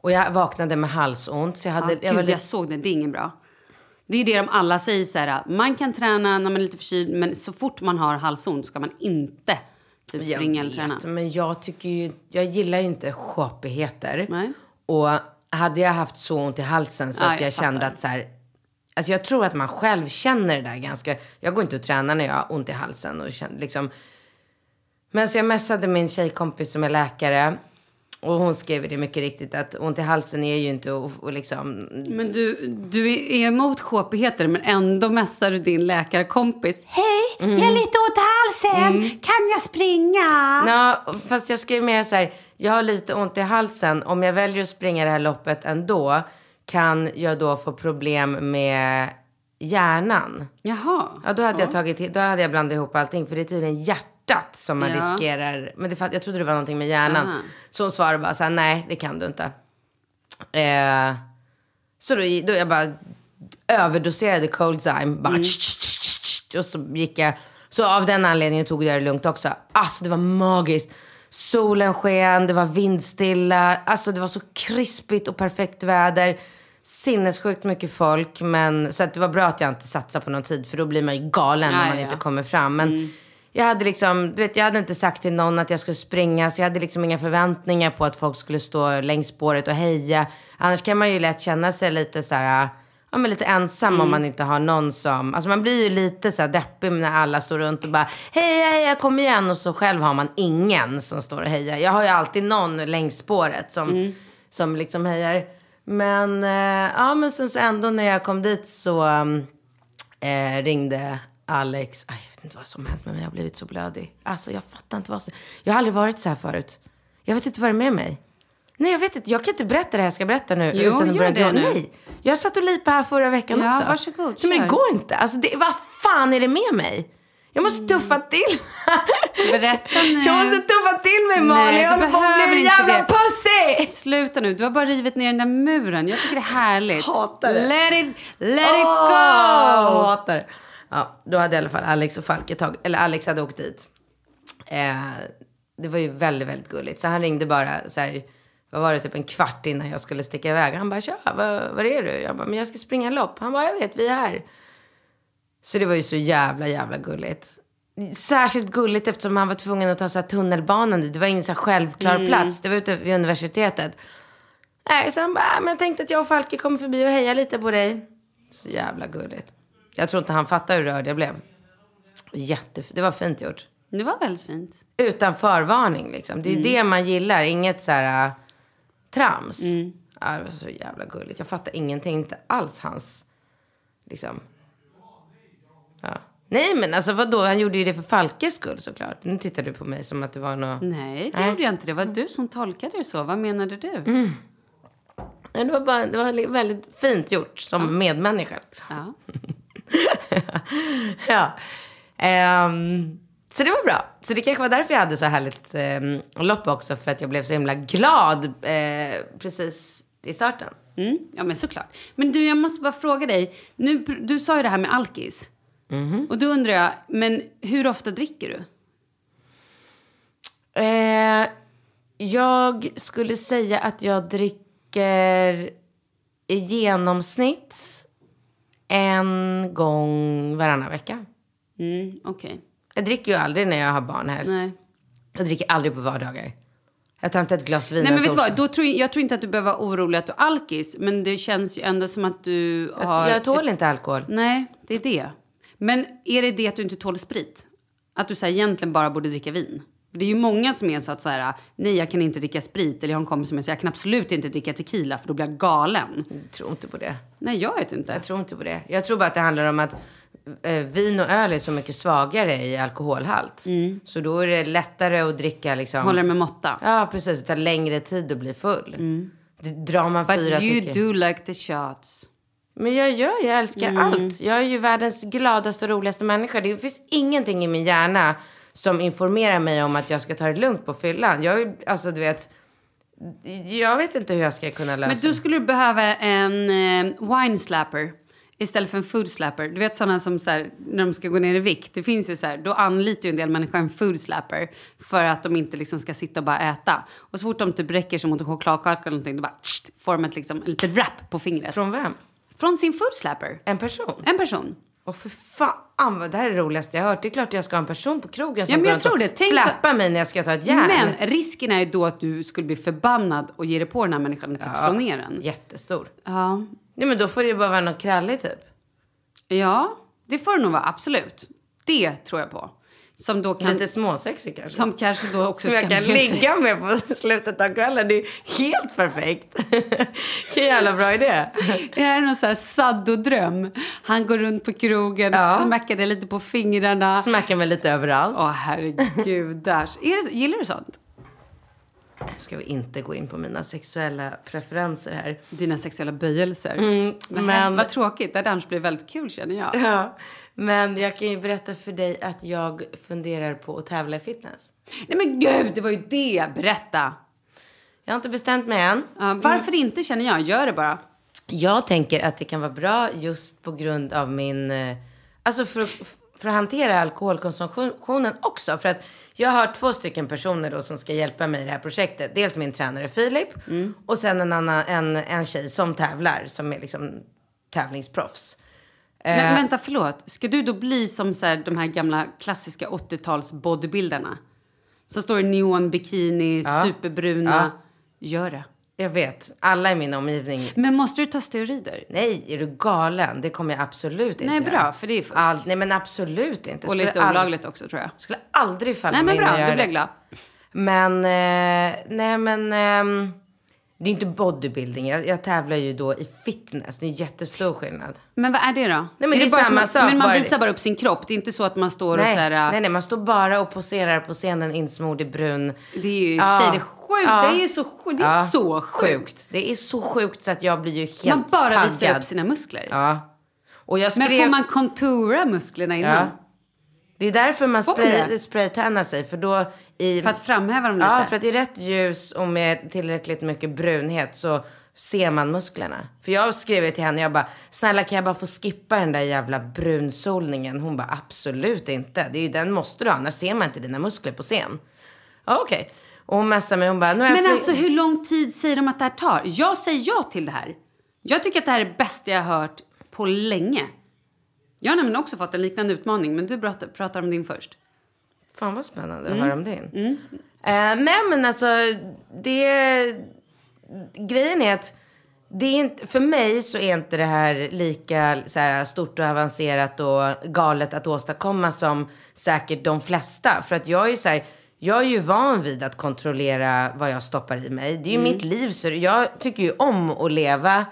Och jag vaknade med halsont. Så jag hade, Ah, jag var Gud, lite, jag såg det. Det är ingen bra. Det är ju det de alla säger så här, man kan träna när man är lite förkyld men så fort man har halsont ska man inte typ springa eller träna. men jag tycker ju, jag gillar ju inte shoppigheter. Nej. Och hade jag haft så ont i halsen så Ja, att jag, jag kände att så här, alltså jag tror att man själv känner det där ganska, jag går inte och tränar när jag har ont i halsen och känner liksom. Men så jag messade min tjejkompis som är läkare och hon skrev det mycket riktigt att ont i halsen är ju inte och, och liksom Men du, du är emot shoppigheter men ändå mässar du din läkarkompis. Hej, Mm. jag har lite ont i halsen, kan jag springa? Ja, fast jag skrev mer så här, jag har lite ont i halsen. Om jag väljer att springa det här loppet ändå, kan jag då få problem med hjärnan? Jaha. Ja, då hade, jag tagit, då hade jag blandat ihop allting. För det är tydligen hjärtat som man Ja. riskerar. Men det, jag trodde det var någonting med hjärnan. Aha. Så hon svarade bara så här, nej det kan du inte. Eh, så då, då jag bara överdoserade Coldzyme. Bara Mm. tsch, tsch, tsch, tsch, tsch, och så gick jag. Så av den anledningen tog jag det lugnt också. Alltså det var magiskt. Solen sken, det var vindstilla. Alltså det var så krispigt och perfekt väder. Sinnessjukt mycket folk. Men, så att det var bra att jag inte satsade på någon tid. För då blir man ju galen när man inte kommer fram. Men jag hade liksom, du vet, jag hade inte sagt till någon att jag skulle springa. Så jag hade liksom inga förväntningar på att folk skulle stå längs spåret och heja. Annars kan man ju lätt känna sig lite så här, ja men lite ensam om man inte har någon som, alltså man blir ju lite så här deppig när alla står runt och bara heja heja kom igen och så själv har man ingen som står och hejar. Jag har ju alltid någon längs spåret som, som liksom hejar. Men, eh, ja men sen så ändå när jag kom dit så eh, ringde Alex. Aj, jag vet inte vad som hänt med mig. Jag har blivit så blödig. Alltså jag fattar inte vad som... Jag har aldrig varit så här förut. Jag vet inte vad det är med mig. Nej, jag vet inte. Jag kan inte berätta det här jag ska berätta nu Jo, utan att börja det gråta. Nej, jag satt och lipade här förra veckan Ja, också. varsågod, Nej, men det går inte. Alltså, det, vad fan är det med mig? Jag måste tuffa till. [laughs] Berätta nu. Jag måste tuffa till mig Malin. Nej, jag håller på att bli en jävla det. pussy. Sluta nu, du har bara rivit ner den där muren. Jag tycker det är härligt. Hatar det. Let it, let it Åh, go! hatar det. Ja, då hade i alla fall Alex och Falke tagit, eller Alex hade åkt dit. Eh, det var ju väldigt, väldigt gulligt. Så han ringde bara så här, vad var det, typ en kvart innan jag skulle sticka iväg. Han bara, tja, var, var är du? Jag bara, men jag ska springa lopp. Han bara, jag vet, vi är här. Så det var ju så jävla, jävla gulligt. Särskilt gulligt eftersom han var tvungen att ta så här tunnelbanan dit. Det var ingen så här självklar plats. Det var ute vid universitetet. Nej, så han bara, "Ah, men jag tänkte att jag och Falke kommer förbi och heja lite på dig. Så jävla gulligt. Jag tror inte han fattar hur rörd jag blev. Jätte, det var fint gjort. Det var väldigt fint. Utan förvarning liksom. Det är ju det man gillar, inget så här äh, trams. Ja, det var så jävla gulligt. Jag fattar ingenting, inte alls hans, liksom. Ja. Nej men alltså vadå, han gjorde ju det för Falkes skull såklart. Nu tittar du på mig som att det var något... Nej, det Nej. gjorde jag inte. Det var du som tolkade det så. Vad menade du? Mm. Nej, det var bara, det var väldigt fint gjort som medmänniska liksom. Ja. [laughs] Ja. Ehm, så det var bra. Så det kanske var därför jag hade så härligt um, lopp också. För att jag blev så himla glad eh, precis i starten. Mm, ja, men såklart. Men du, jag måste bara fråga dig. Nu, du sa ju det här med alkis. Och då undrar jag, men hur ofta dricker du? Eh, jag skulle säga att jag dricker i genomsnitt en gång varannan vecka. Mm, Okej. Jag dricker ju aldrig när jag har barn här. Nej. Jag dricker aldrig på vardagar. Jag tar inte ett glas vin Nej, men en vet vad? Då tror jag, jag tror inte att du behöver vara orolig att du är alkis. Men det känns ju ändå som att du har... Jag, jag tål inte alkohol. Nej, det är det. Men är det det att du inte tål sprit? Att du så här, egentligen bara borde dricka vin? Det är ju många som är så att så här, nej jag kan inte dricka sprit. Eller jag har en kompis som är så jag kan absolut inte dricka tequila för då blir jag galen. Jag tror inte på det. Nej, jag vet inte. Jag tror inte på det. Jag tror bara att det handlar om att eh, vin och öl är så mycket svagare i alkoholhalt. Så då är det lättare att dricka liksom. Håller med måtta. Ja, precis. Det tar längre tid att bli full. Det drar man But fyra you stycken. do like the shots. Men jag gör, jag älskar Mm. allt. Jag är ju världens gladaste och roligaste människa. Det finns ingenting i min hjärna som informerar mig om att jag ska ta det lugnt på fyllan. Jag alltså du vet. Jag vet inte hur jag ska kunna lösa Men då skulle du behöva en eh, wine slapper istället för en food slapper. Du vet sådana som så här, när de ska gå ner i vikt. Det finns ju så här, då anlitar ju en del människor en food slapper för att de inte liksom ska sitta och bara äta. Och så fort de typ räcker sig mot en chokladkaka eller någonting, då bara tst, får de ett liksom, en liten wrap på fingret. Från vem? Från sin foodslapper. En person? En person. Och för fan, vad det här är det roligaste jag har hört. Det är klart jag ska ha en person på krogen som Ja, men går jag tror det. Tänk- släpar mig när jag ska ta ett järn. Men risken är ju då att du skulle bli förbannad och ge dig på den här människan och typ slå ner den. Jättestor. Ja. Nej men då får det ju bara vara något kralligt typ. ja, det får det nog vara. Absolut. Det tror jag på. Som då kan... Lite småsexig kanske. Som kanske då också Som jag kan med ligga med på [laughs] slutet av kvällen. Det är helt perfekt. [laughs] Vilken jävla bra idé. Det här är någon sån här saddodröm. Han går runt på krogen, Ja. smackar dig lite på fingrarna. Smackar mig lite överallt. Åh herregud. Är det, gillar du sånt? Ska vi inte gå in på mina sexuella preferenser här. Dina sexuella böjelser. Mm, men... men- Vad tråkigt, det hade annars blivit väldigt kul känner jag. Ja, men jag kan ju berätta för dig att jag funderar på att tävla i fitness. Nej men gud, det var ju det. Berätta. Jag har inte bestämt mig än. Ja, varför inte känner jag? Gör det bara. Jag tänker att det kan vara bra just på grund av min... eh, Alltså för, för att hantera alkoholkonsumtionen också. För att jag har två stycken personer då som ska hjälpa mig i det här projektet. Dels min tränare Filip och sen en, annan, en, en tjej som tävlar, som är liksom tävlingsproffs. Eh. Men vänta, förlåt. Ska du då bli som så här, de här gamla klassiska 80-tals bodybuildarna? Som står i neonbikini, superbruna. Gör det. Jag vet, alla i min omgivning Men måste du ta steroider? Nej, är du galen? Det kommer jag absolut inte Nej, göra. bra, för det är fusk. All, nej, men absolut inte. Och Skulle lite olagligt också tror jag. Skulle aldrig falla Nej men bra, då blir jag glad. Men, eh, nej men, ehm, det är inte bodybuilding. Jag, jag tävlar ju då i fitness. Det är jättestor skillnad. Men vad är det då? men det är bara att samma man, sak, Men man bara- visar bara upp sin kropp. Det är inte så att man står och Nej, så här... nej, nej, man står bara och poserar på scenen insmord i brun. Det är ju i och för sig det är sjukt. Ja. Det är så, sjukt. Det är Ja, så sjukt. Det är så sjukt så att jag blir ju helt Man bara taggad. visar upp sina muskler. Ja. Och skrev... Men får man kontura musklerna innan? Ja. Det är därför man spray, spraytannar sig. För då i... För att framhäva dem lite? Ja, för att i rätt ljus och med tillräckligt mycket brunhet så ser man musklerna. För jag skrev till henne, jag bara, snälla kan jag bara få skippa den där jävla brunsolningen? Hon bara, absolut inte. Det är ju den måste du ha, annars ser man inte dina muskler på scen. Ja, okej. Och hon messade mig, hon bara, nu har jag Men alltså hur lång tid säger de att det här tar? Jag säger ja till det här. Jag tycker att det här är det bästa jag har hört på länge. Jag har nämligen också fått en liknande utmaning, men du pratar, pratar om din först. Fan vad spännande Mm. att höra om din. Eh, nej men alltså, det... Grejen är att det är inte, för mig så är inte det här lika så här, stort och avancerat och galet att åstadkomma som säkert de flesta. För att jag är ju så här, jag är ju van vid att kontrollera vad jag stoppar i mig. Det är ju Mm. mitt liv så jag tycker ju om att leva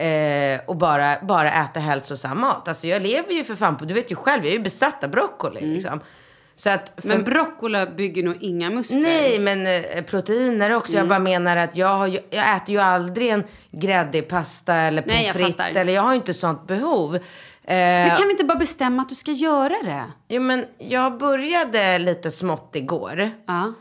eh, och bara, bara äta hälsosam mat. Alltså jag lever ju för fan på, du vet ju själv, jag är ju besatt av broccoli liksom. Så att för, Men broccoli bygger nog inga muskler. Nej, men eh, proteiner också. Mm. Jag bara menar att jag, har ju, jag äter ju aldrig en gräddig pasta eller pommes frites. Eller jag har ju inte sånt behov. Eh, Men kan vi inte bara bestämma att du ska göra det? jo, men jag började lite smått igår. Ja.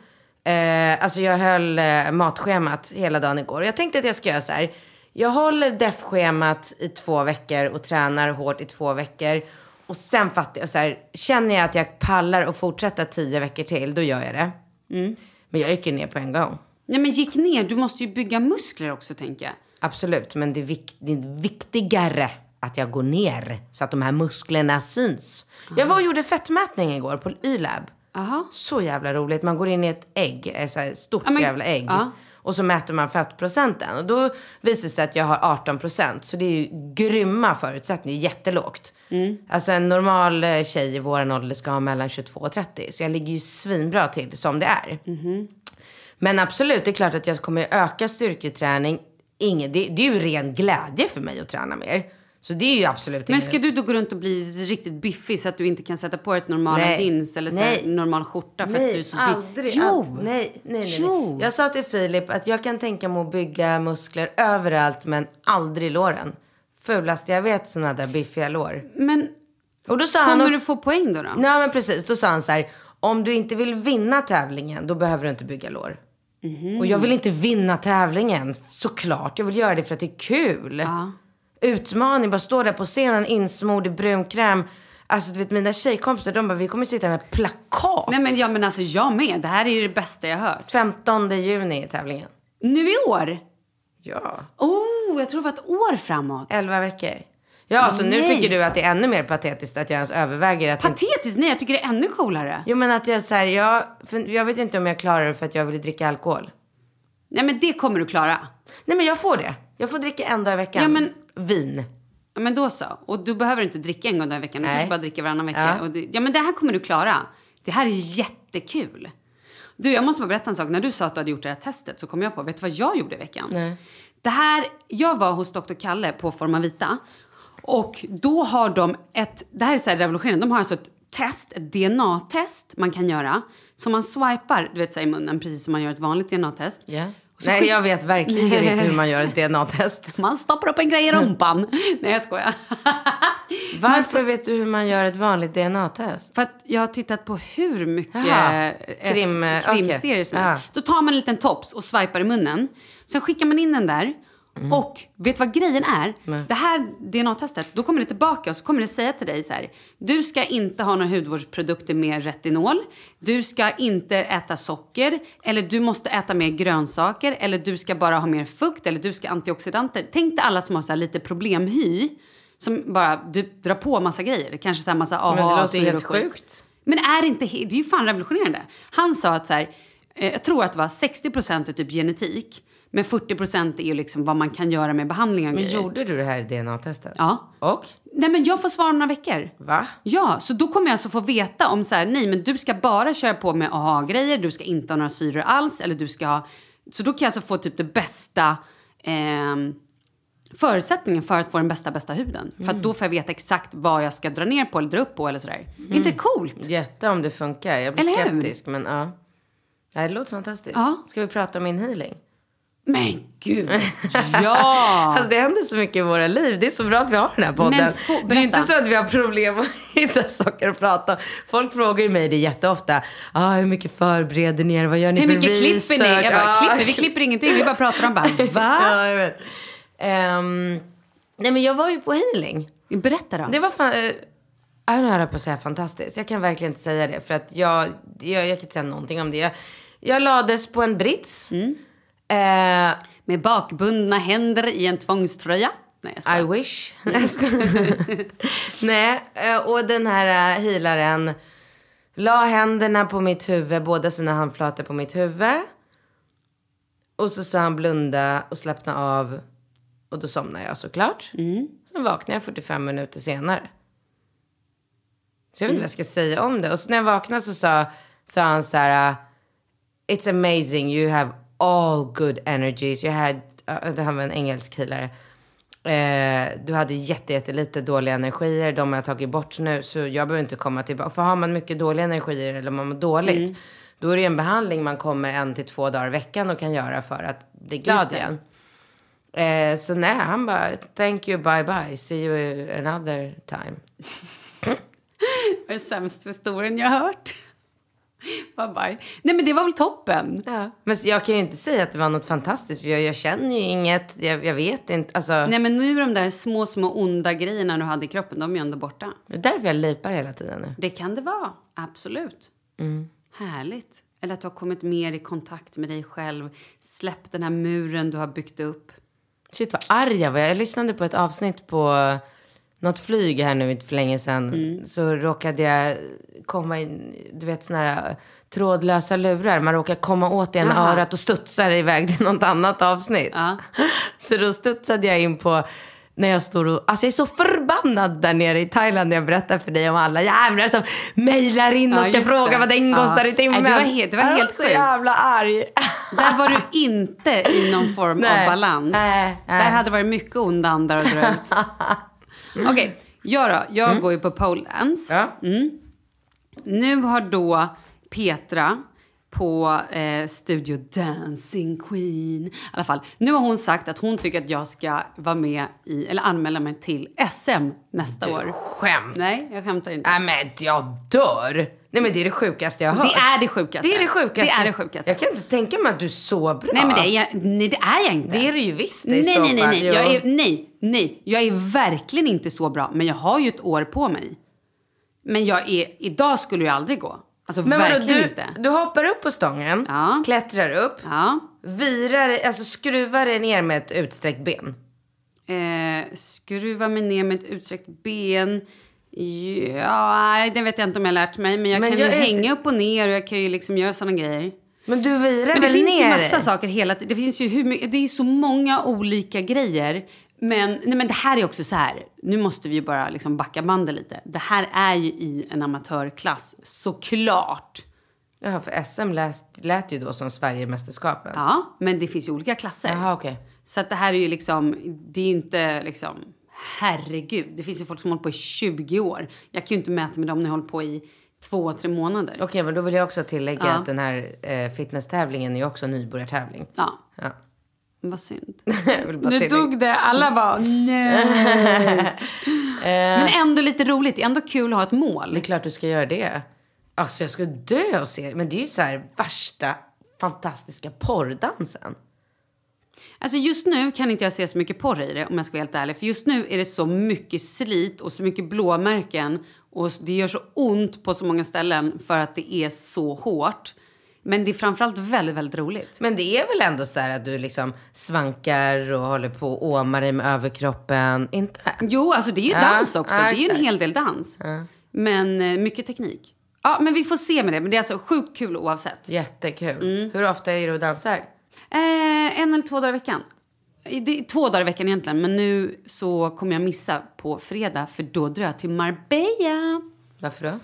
Eh, alltså jag höll eh, matschemat hela dagen igår. Jag tänkte att jag ska göra så här. Jag håller def-schemat i två veckor och tränar hårt i två veckor. Och sen fattar jag så här, känner jag att jag pallar och fortsätta tio veckor till, då gör jag det. Mm. Men jag gick ju ner på en gång. Nej men gick ner, du måste ju bygga muskler också tänker jag. Absolut, men det är, vik- det är viktigare att jag går ner så att de här musklerna syns. Jag var och gjorde fettmätning igår på Y-lab. Aha. Så jävla roligt. Man går in i ett ägg, ett så här stort Ja, men- jävla ägg. ja. Och så mäter man fettprocenten. Och då visar det sig att jag har 18 procent. Så det är ju grymma förutsättningar. Jättelågt. Mm. Alltså en normal eh, tjej i våran ålder ska ha mellan 22 och 30. Så jag ligger ju svinbra till som det är. Mm. Men absolut, det är klart att jag kommer öka styrketräning. Ingen, det, det är ju ren glädje för mig att träna mer. Så det är ju absolut Men ingen- ska du då gå runt och bli riktigt biffig så att du inte kan sätta på ett normala Nej. jeans eller så Nej. normal skjorta för att Nej, du är så aldrig. Jo! All, nej, nej, nej, nej. Jo! Jag sa till Filip att jag kan tänka mig att bygga muskler överallt men aldrig låren. Fulaste jag vet sådana där biffiga lår. Men Och då sa han... kommer och- du få poäng då? då? Nej men precis, då sa han så här. Om du inte vill vinna tävlingen, då behöver du inte bygga lår. Mhm. Och jag vill inte vinna tävlingen, såklart. Jag vill göra det för att det är kul. Utmaning, bara stå där på scenen insmord i brunkräm. Alltså du vet mina tjejkompisar, de bara, vi kommer sitta med plakat. Nej men, ja, men alltså jag med. Det här är ju det bästa jag hört. 15 juni är tävlingen. Nu i år? Ja. Oh, jag tror det var ett år framåt. 11 veckor. Ja, så nu Nej. tycker du att det är ännu mer patetiskt att jag ens överväger att... inte- Patetiskt? Nej, jag tycker det är ännu coolare. Jo, men att jag så här, jag, jag vet inte om jag klarar det för att jag vill dricka alkohol. Nej, men det kommer du klara. Nej, men jag får det. Jag får dricka en dag i veckan. Ja, men- Vin. Ja, men då så. Och du behöver inte dricka en gång i veckan. Du Nej. kanske bara dricker varannan vecka. Ja. Och det, ja, men det här kommer du klara. Det här är jättekul. Du, jag måste bara berätta en sak. När du sa att du hade gjort det här testet så kom jag på, vet du vad jag gjorde i veckan? Nej. Det här, jag var hos Dr. Kalle på Forma Vita. Och då har de ett, det här är så här revolutionerande, de har alltså ett test, ett DNA-test man kan göra. Som man swipar, du vet så här, i munnen, precis som man gör ett vanligt DNA-test. Ja. Nej, jag vet verkligen inte hur man gör ett DNA-test. [laughs] Man stoppar upp en grej i rumpan. Nej, jag skojar. [laughs] Varför vet du hur man gör ett vanligt DNA-test? För att jag har tittat på hur mycket eh, Krim, krimserier okej. som helst. Då tar man en liten tops och swipar i munnen. Sen skickar man in den där. Mm. Och vet du vad grejen är? Det här DNA-testet, då kommer det tillbaka och så kommer det säga till dig så här. Du ska inte ha några hudvårdsprodukter med retinol. Du ska inte äta socker. Eller du måste äta mer grönsaker. Eller du ska bara ha mer fukt. Eller du ska antioxidanter. Tänk dig alla som har så lite problemhy. Som bara du, drar på massa grejer. Kanske så här massa AHA. Men det låter helt sjukt. Men är inte, det är ju fan revolutionerande. Han sa att så här, eh, jag tror att det var 60% är typ genetik. Men 40% är ju liksom vad man kan göra med behandling och Men gjorde du det här DNA-testet? Ja. Och? Nej men jag får svara om några veckor. Va? Ja, så då kommer jag alltså få veta om så här, nej men du ska bara köra på med AHA-grejer, du ska inte ha några syror alls, eller du ska ha... Så då kan jag alltså få typ det bästa ehm, förutsättningen för att få den bästa, bästa huden. För att då får jag veta exakt vad jag ska dra ner på eller dra upp på eller sådär. Är inte det coolt? Jätte om det funkar. Jag blir Eller hur? skeptisk, men ja. Det här låter fantastiskt. Ja. Ska vi prata om min healing? Men gud! [laughs] Ja! Alltså det händer så mycket i våra liv. Det är så bra att vi har den här podden. Men få- det är inte så att vi har problem att [laughs] hitta saker att prata om. Folk frågar ju mig det jätteofta. Ah, hur mycket förbereder ni er? Vad gör ni Hur för mycket research? klipper ni? Jag bara, Ah. klipper? Vi klipper ingenting, vi bara pratar om bara, [laughs] va? Ja, jag vet. Ehm, nej, men jag var ju på healing. Berätta då. Det var fan... eh, Jag höll på att säga fantastiskt. Jag kan verkligen inte säga det. För att jag, jag, jag kan inte säga någonting om det. Jag, jag lades på en brits. Mm. Eh, Med bakbundna händer i en tvångströja. Nej, jag skojar. I wish. [laughs] Nej, eh, och den här eh, healaren la händerna på mitt huvud, båda sina handflator på mitt huvud. Och så sa han blunda och slappna av. Och då somnade jag såklart. Sen vaknade jag 45 minuter senare. Så jag vet inte vad jag ska säga om det. Och så när jag vaknade så sa, sa han så här. It's amazing you have all good energies. You had, uh, det här var en engelsk healare. Eh, du hade jätte, jättelite dåliga energier. De har jag tagit bort nu. Så jag behöver inte komma tillbaka. För har man mycket dåliga energier eller man mår dåligt. Då är det en behandling man kommer en till två dagar i veckan och kan göra för att bli glad igen. Eh, så nej, han bara thank you, bye bye. See you another time. [laughs] Det är den sämsta historien jag har hört. Bye bye. Nej men det var väl toppen? Ja. Men jag kan ju inte säga att det var något fantastiskt. För jag, jag känner ju inget. Jag, jag vet inte. Alltså, Nej men nu de där små, små onda grejerna du hade i kroppen, de är ju ändå borta. Det är därför jag lipar hela tiden nu. Det kan det vara, absolut. Härligt. Eller att du har kommit mer i kontakt med dig själv. Släppt den här muren du har byggt upp. Shit vad arg jag var. Jag lyssnade på ett avsnitt på något flyg här nu inte för länge sedan. Så råkade jag komma in, du vet såna här trådlösa lurar. Man råkar komma åt ena Aha. örat och studsar iväg till något annat avsnitt. Ja. [laughs] Så då studsade jag in på när jag står och, alltså jag är så förbannad där nere i Thailand när jag berättar för dig om alla jävlar som mejlar in och Ja, ska fråga det. vad den Ja. kostar i timmen. Nej, det var helt- det var Jag helt så sjukt. jävla arg. Där var du inte i någon form [laughs] Nej. av balans. Nej, nej. Där hade det varit mycket onda andar att dra ut. Okej, jag då. Jag går ju på pole dance. Ja. Nu har då Petra på eh, Studio Dancing Queen. I alla fall, nu har hon sagt att hon tycker att jag ska vara med i, eller anmäla mig till SM nästa år. Skämt. Nej, jag skämtar inte. Nej men jag dör. Nej men det är det sjukaste jag har hört. Det är det sjukaste. Det är det sjukaste. Det är det sjukaste. Jag kan inte tänka mig att du är så bra. Nej, men det är jag, nej, det är jag inte. Det är det ju visst Nej, nej, nej, nej. Jo. Jag är, nej, nej. Jag är verkligen inte så bra. Men jag har ju ett år på mig. Men jag är, idag skulle jag aldrig gå. Alltså Men vadå, verkligen du, inte. du hoppar upp på stången, Ja. klättrar upp, Ja. virar, alltså skruvar dig ner med ett utsträckt ben. Eh, skruva mig ner med ett utsträckt ben. Ja, det vet jag inte om jag har lärt mig. Men jag Men kan jag ju hänga upp och ner och jag kan ju liksom göra sådana grejer. Men du virar Men det väl finns ju ner massa dig? saker hela tiden. Det finns ju hur mycket, det är så många olika grejer. Men, nej, men det här är också så här. Nu måste vi ju bara liksom backa bandet lite. Det här är ju i en amatörklass, såklart. Jaha, för SM lät, lät ju då som Sverigemästerskapen. Ja, men det finns ju olika klasser. Jaha, okej. Så att det här är ju liksom, det är ju inte liksom, herregud. Det finns ju folk som hållit på i 20 år. Jag kan ju inte mäta med dem när jag hållit på i två, tre månader. Okej, men då vill jag också tillägga Ja. att den här eh, fitnesstävlingen är ju också en nybörjartävling. Ja, Ja. Vad synd. [laughs] Nu dog det. Alla bara [laughs] nej. Men ändå lite roligt. Det är ändå kul att ha ett mål. Det är klart du ska göra det. Alltså jag skulle dö och se. Men det är ju så här värsta fantastiska porrdansen. Alltså just nu kan inte jag se så mycket porr i det om jag ska vara helt ärlig. För just nu är det så mycket slit och så mycket blåmärken. Och det gör så ont på så många ställen för att det är så hårt. Men det är framförallt väldigt, väldigt roligt. Men det är väl ändå så här att du liksom svankar och håller på och åmar dig med överkroppen. Inte? Jo, alltså det är ju Ja, dans också. ja, det är ju en hel del dans. Men eh, mycket teknik. Ja, men vi får se med det. Men det är alltså sjukt kul oavsett. Jättekul. Hur ofta är du dansar? Eh, en eller två dagar i veckan. Det är två dagar i veckan egentligen. Men nu så kommer jag missa på fredag. För då drar jag till Marbella. Varför då?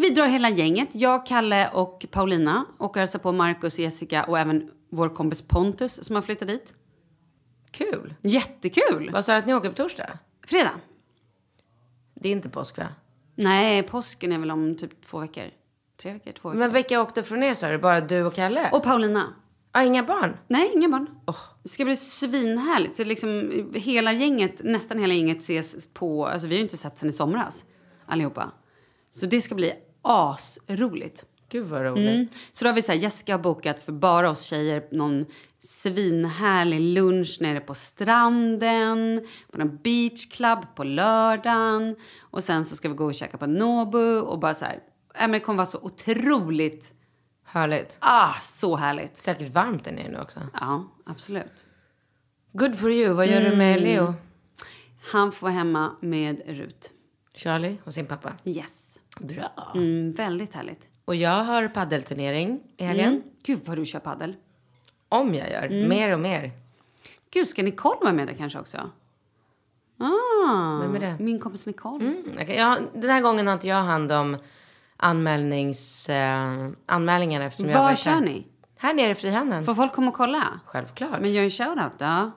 Vi drar hela gänget. Jag, Kalle och Paulina. Och hälsar på Marcus, Jessica och även vår kompis Pontus som har flyttat dit. Kul. Jättekul! Vad sa du att ni åker på torsdag? Fredag. Det är inte påsk va? Nej, påsken är väl om typ två veckor. Tre veckor, två veckor. Men vilka åkte från er sa du? Bara du och Kalle? Och Paulina. ah, inga barn? Nej, inga barn. Det ska bli svinhärligt. Så liksom hela gänget, nästan hela gänget ses på, alltså vi har ju inte sett sen i somras allihopa. Så det ska bli asroligt. Gud vad roligt. Mm. Så då har vi så här, Jessica har bokat för bara oss tjejer någon svinhärlig lunch nere på stranden, på någon beachclub på lördagen. Och sen så ska vi gå och käka på Nobu och bara så här, äh, men det kommer vara så otroligt, Härligt. ah, så härligt. Säkert varmt där nere nu också. Ja, absolut. Good for you. Vad gör du med Leo? Han får vara hemma med Rut. Charlie och sin pappa? Yes. Bra. Mm, väldigt härligt. Och jag har paddelturnering i helgen. Mm. Gud vad du kör paddel. Om jag gör. Mer och mer. Gud, ska Nicole vara med där kanske också? Ah, Vem är det? Min kompis Nicole. Mm, okej. ja, den här gången har inte jag hand om anmälnings, eh, anmälningarna eftersom jag Var kör här. ni? Här nere i Frihamnen. Får folk komma och kolla? Självklart. Men gör en shoutout då.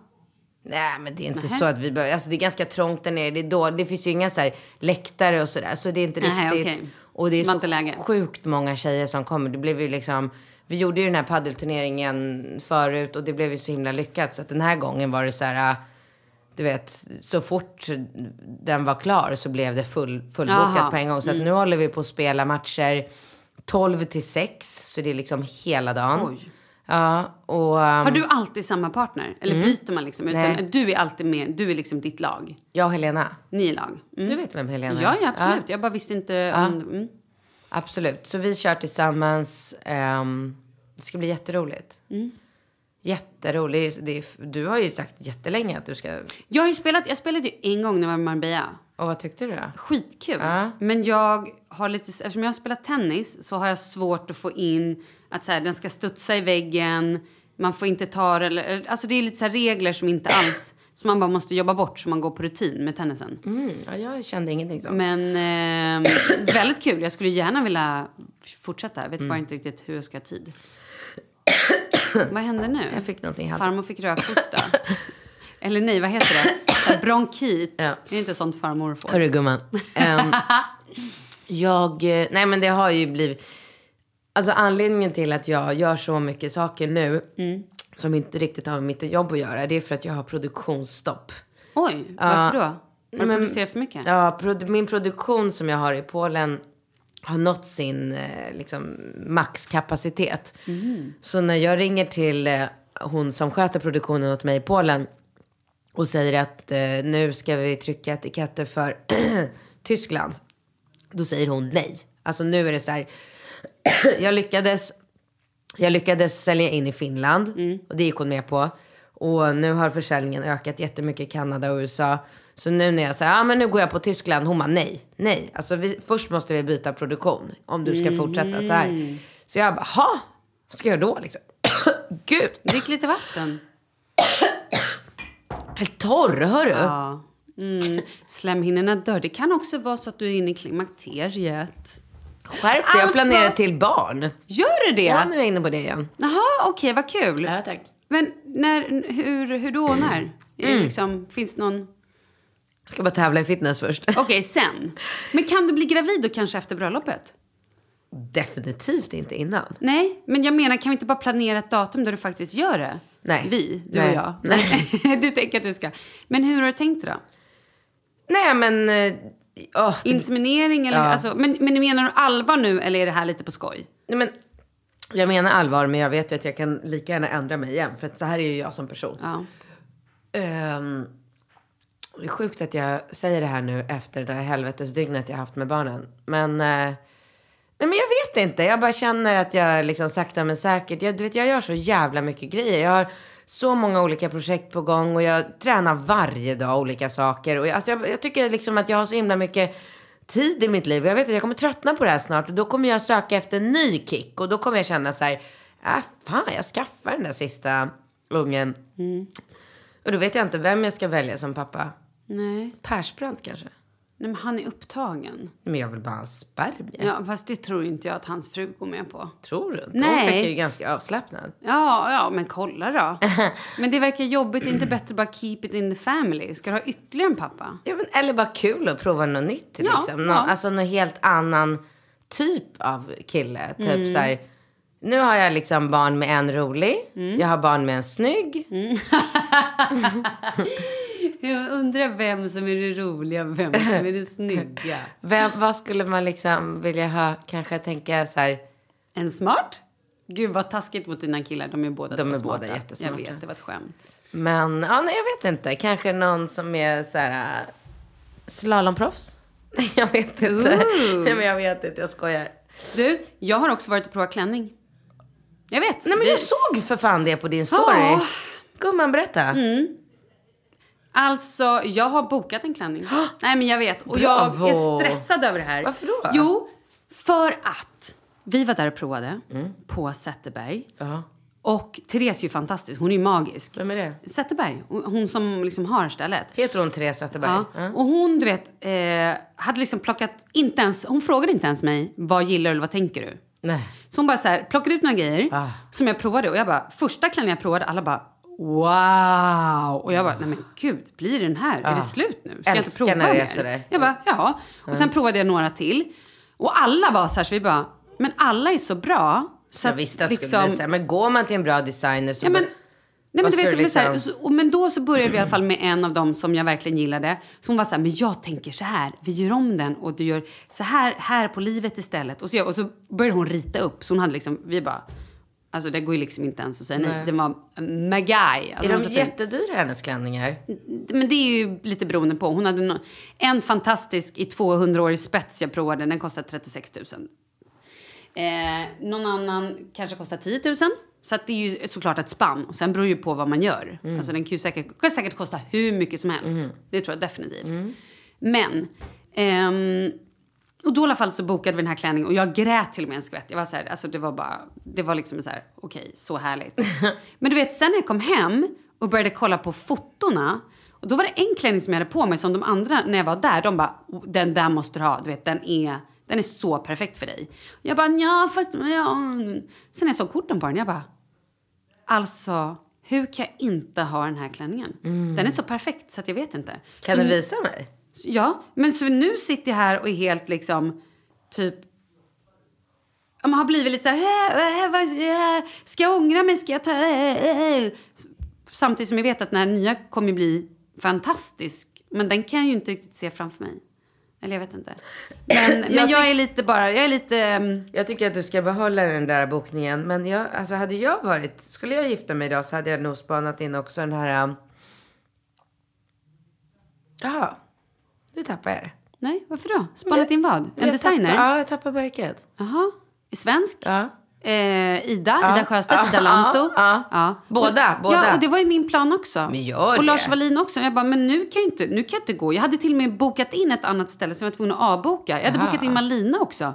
Nej, men det är inte Nähä. så att vi behöver... Alltså det är ganska trångt där nere. Det, är då, det finns ju inga så här läktare och sådär. Så det är inte Nej, riktigt... okej. Och det är var så sjukt många tjejer som kommer. Det blev ju liksom... Vi gjorde ju den här paddelturneringen förut och det blev ju så himla lyckat. Så att den här gången var det så här... äh, Du vet, så fort den var klar så blev det full, fullbokat Jaha. på en gång. Så att nu håller vi på att spela matcher 12 till 6. Så det är liksom hela dagen. Oj. Ja, och... ähm, Har du alltid samma partner? Eller byter man liksom? Utan Nej. du är alltid med, du är liksom ditt lag. Jag och Helena. Ni är lag. Mm. Du vet vem Helena är? Ja, ja, absolut. Jag bara visste inte om... Mm. Absolut. Så vi kör tillsammans. Ehm, det ska bli jätteroligt. Mm. Jätteroligt. Det är, du har ju sagt jättelänge att du ska... Jag har ju spelat, jag spelade ju en gång när jag var i Marbella. Och vad tyckte du då? Skitkul. Ja. Men jag har lite, eftersom jag har spelat tennis så har jag svårt att få in att så här, den ska studsa i väggen, man får inte ta eller, alltså det är lite så regler som inte alls, [coughs] som man bara måste jobba bort så man går på rutin med tennisen. Mm, ja, jag kände ingenting så. Men eh, [coughs] väldigt kul, jag skulle gärna vilja fortsätta, jag vet Mm. bara inte riktigt hur jag ska ha tid. [coughs] vad hände nu? Jag fick någonting i halsen. Farmor fick rökhosta. Eller nej, vad heter det? Bronkit. Ja. Det är inte sånt farmor får. Hörru gumman. Ehm, [laughs] jag... eh, Nej men det har ju blivit... Alltså anledningen till att jag gör så mycket saker nu. Mm. Som inte riktigt har med mitt jobb att göra. Det är för att jag har produktionsstopp. Oj, varför då? Har du men- producerat för mycket? Ja, produ- min produktion som jag har i Polen har nått sin eh, liksom, maxkapacitet. Så när jag ringer till eh, hon som sköter produktionen åt mig i Polen och säger att eh, nu ska vi trycka etiketter för [clears throat] Tyskland. Då säger hon nej. Alltså nu är det så här. [coughs] jag lyckades jag lyckades sälja in i Finland och det gick hon med på. Och nu har försäljningen ökat jättemycket i Kanada och USA. Så nu när jag säger, ja ah, men nu går jag på Tyskland. Hon bara, nej, nej. Alltså vi, först måste vi byta produktion. Om du ska fortsätta så här. Så jag bara, ha, vad ska jag göra då liksom? [coughs] Gud, Drick lite vatten. [coughs] helt torr, hör du? Ja. Mm. Slemhinnorna dör. Det kan också vara så att du är inne i klimakteriet. Skärp dig, jag Alltså- planerar till barn. Gör du det? Ja, nu är jag inne på det igen. Jaha, okej, vad kul. tack. Men när, hur, hur då, när? Är det Mm. liksom, finns någon... Jag ska bara tävla i fitness först. Okej, sen. Men kan du bli gravid då kanske efter bröllopet? Definitivt inte innan. Nej, men jag menar, kan vi inte bara planera ett datum där du faktiskt gör det? Nej. Vi, du Nej. och jag. Nej. [laughs] du tänker att du ska. Men hur har du tänkt då? Nej men... det- Inseminering eller? Ja. Alltså, men, men menar du allvar nu eller är det här lite på skoj? Nej, men, jag menar allvar men jag vet ju att jag kan lika gärna ändra mig igen. För att så här är ju jag som person. Ja. Ehm, det är sjukt att jag säger det här nu efter det där helvetesdygnet jag haft med barnen. Men, eh, nej, men jag vet inte. Jag bara känner att jag liksom sakta men säkert. Jag, du vet, jag gör så jävla mycket grejer. Jag har så många olika projekt på gång och jag tränar varje dag olika saker. Och jag, alltså jag, jag tycker liksom att jag har så himla mycket tid i mitt liv. Jag vet att jag kommer tröttna på det här snart. Och då kommer jag söka efter en ny kick. Och då kommer jag känna så här, äh, fan jag skaffar den där sista ungen. Och då vet jag inte vem jag ska välja som pappa. Nej. Persbrandt kanske? Nej, men han är upptagen. Men jag vill bara ha en spermie. Ja, fast det tror inte jag att hans fru går med på. Tror du inte? Nej. Hon verkar ju ganska avslappnad. Ja, ja, men kolla då. [laughs] Men det verkar jobbigt. Inte bättre bara keep it in the family? Ska du ha ytterligare en pappa? Ja, men, eller bara kul att prova något nytt. Ja, Liksom. Nå, ja. Alltså någon helt annan typ av kille. Typ Mm. så här, nu har jag liksom barn med en rolig. Mm. Jag har barn med en snygg. [laughs] [laughs] Jag undrar vem som är det roliga och vem som är det snygga. [laughs] Vem, vad skulle man liksom vilja ha? Kanske tänka så här. En smart? Gud vad taskigt mot dina killar. De är båda De är båda smarta. jättesmarta. Jag vet, det var ett skämt. Men ja, nej, jag vet inte. Kanske någon som är så här äh, slalomproffs. [laughs] Jag vet inte. Ooh. [laughs] Nej, men jag vet inte. Jag skojar. Du, jag har också varit och provat klänning. Jag vet. Nej, men Vi- jag såg för fan det på din story. Mm. Gumman, berätta. Alltså, jag har bokat en klänning. [gasps] Nej, men jag vet. Och jag Bravo. är stressad över det här. Varför då? Jo, för att vi var där och provade på Zetterberg. Ja. Och Therese är ju fantastisk. Hon är ju magisk. Vem är det? Zetterberg, hon som liksom har stället. Heter hon Therese Zetterberg? Ja. Ja. Och hon, du vet, eh, hade liksom plockat, inte ens, hon frågade inte ens mig, vad gillar du eller vad tänker du? Nej. Så hon bara så här, plockade ut några grejer Ah. som jag provade och jag bara, första klänningen jag provade, alla bara wow! Och jag bara, nej men gud, blir den här? Är det slut nu? Ska jag inte Älskar prova när det är sådär. Jag bara, jaha. Och sen provade jag några till. Och alla var så här, så vi bara, men alla är så bra. Så Jag visste att det skulle bli så här. Men går man till en bra designer så... Ja, men, bara- nej, men, du vet, du men, så här, liksom- så, och, men då så började vi i alla fall med en av dem som jag verkligen gillade. Så hon var så här, men jag tänker så här, vi gör om den och du gör så här, här på livet istället. Och så, och så började hon rita upp. Så hon hade liksom, vi bara, alltså det går ju liksom inte ens att säga nej. Den var Magai. Alltså, Är de så fin. jättedyra hennes klänningar? Men det är ju lite beroende på. Hon hade no en fantastisk i 200-årig spets jag provade. Den kostade 36 000. Eh, någon annan kanske kostar 10 000. Så det är ju såklart ett spann. Och sen beror det ju på vad man gör. Alltså den kan ju säkert, kan säkert kosta hur mycket som helst. Det tror jag definitivt. Men, ehm, och då i alla fall så bokade vi den här klänningen och jag grät till och med en skvätt. Jag var så här, alltså det var bara, det var liksom så här, okej, så härligt. [laughs] Men du vet, sen när jag kom hem och började kolla på fotona och då var det en klänning som jag hade på mig som de andra när jag var där, de bara, "Oh, den där måste du ha, du vet, den är, den är så perfekt för dig. Jag bara, ja fast, ja. Sen när jag såg korten på den, jag bara, alltså, hur kan jag inte ha den här klänningen? Den är så perfekt så att jag vet inte. Kan så, du visa mig? Ja, men så nu sitter jag här och är helt liksom, typ, man har blivit lite så här, "Äh, äh, ska jag ångra mig, ska jag ta, äh, äh." Samtidigt som jag vet att den här nya kommer bli fantastisk, men den kan jag ju inte riktigt se framför mig. Eller jag vet inte. Men, [clears throat] men jag, är lite bara, jag är lite... mm, Jag tycker att du ska behålla den där bokningen. Men jag, alltså hade jag varit, skulle jag gifta mig idag så hade jag nog spanat in också den här... Um... Jaha, nu tappar jag det. Nej, varför då? Spanat in vad? En designer? Tappar, ja, jag tappar märket. Jaha. Svensk? Ja. Eh, Ida, Ida Sjöstedt, Ida Lanto. ja, ja. Båda, och, båda. Ja, och det var ju min plan också. Men gör och Lars det. Wallin också. Jag bara, men nu kan jag inte, nu kan jag inte gå. Jag hade till och med bokat in ett annat ställe som jag var tvungen att avboka. Jag hade Aha. bokat in Malina också.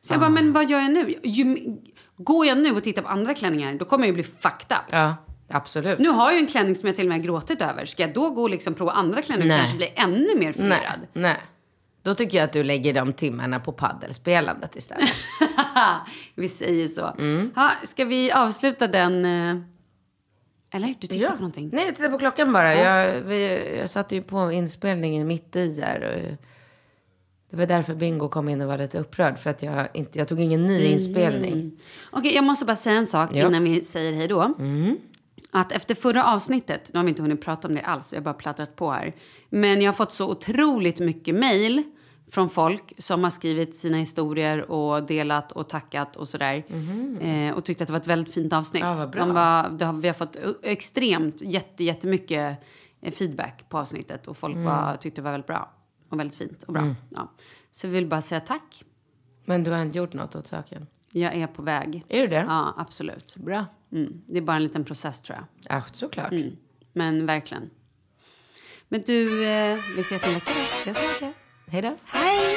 Så jag bara, men vad gör jag nu? Ju, går jag nu och tittar på andra klänningar, då kommer jag ju bli fucked up. Absolut. Nu har jag ju en klänning som jag till och med gråtit över. Ska jag då gå och liksom prova andra klänningar och Nej. kanske bli ännu mer nej, förvirrad? nej. Då tycker jag att du lägger de timmarna på paddelspelandet istället. [laughs] vi säger så. Mm. Ha, ska vi avsluta den... eh, Eller? Du tittar Ja. på någonting? Nej, jag tittar på klockan bara. Jag, vi, jag satte ju på inspelningen mitt i där. Det var därför Bingo kom in och var lite upprörd. För att jag, inte, jag tog ingen ny inspelning. Okej, jag måste bara säga en sak Ja. innan vi säger hej då. Att efter förra avsnittet, nu har vi inte hunnit prata om det alls, vi har bara plattrat på här. Men jag har fått så otroligt mycket mejl från folk som har skrivit sina historier och delat och tackat och sådär. Eh, och tyckte att det var ett väldigt fint avsnitt. Ja, vad bra. De var, har, vi har fått extremt, jätte, jättemycket eh, feedback på avsnittet. Och folk var, tyckte det var väldigt bra. Och väldigt fint och bra. Ja. Så vi vill bara säga tack. Men du har inte gjort något åt saken? Jag är på väg. Är du det? Ja, absolut. Bra. Mm. Det är bara en liten process tror jag. Ja, såklart. Men verkligen. Men du, eh, vi ses om en vecka. Ses om en vecka. Hej då. Hej!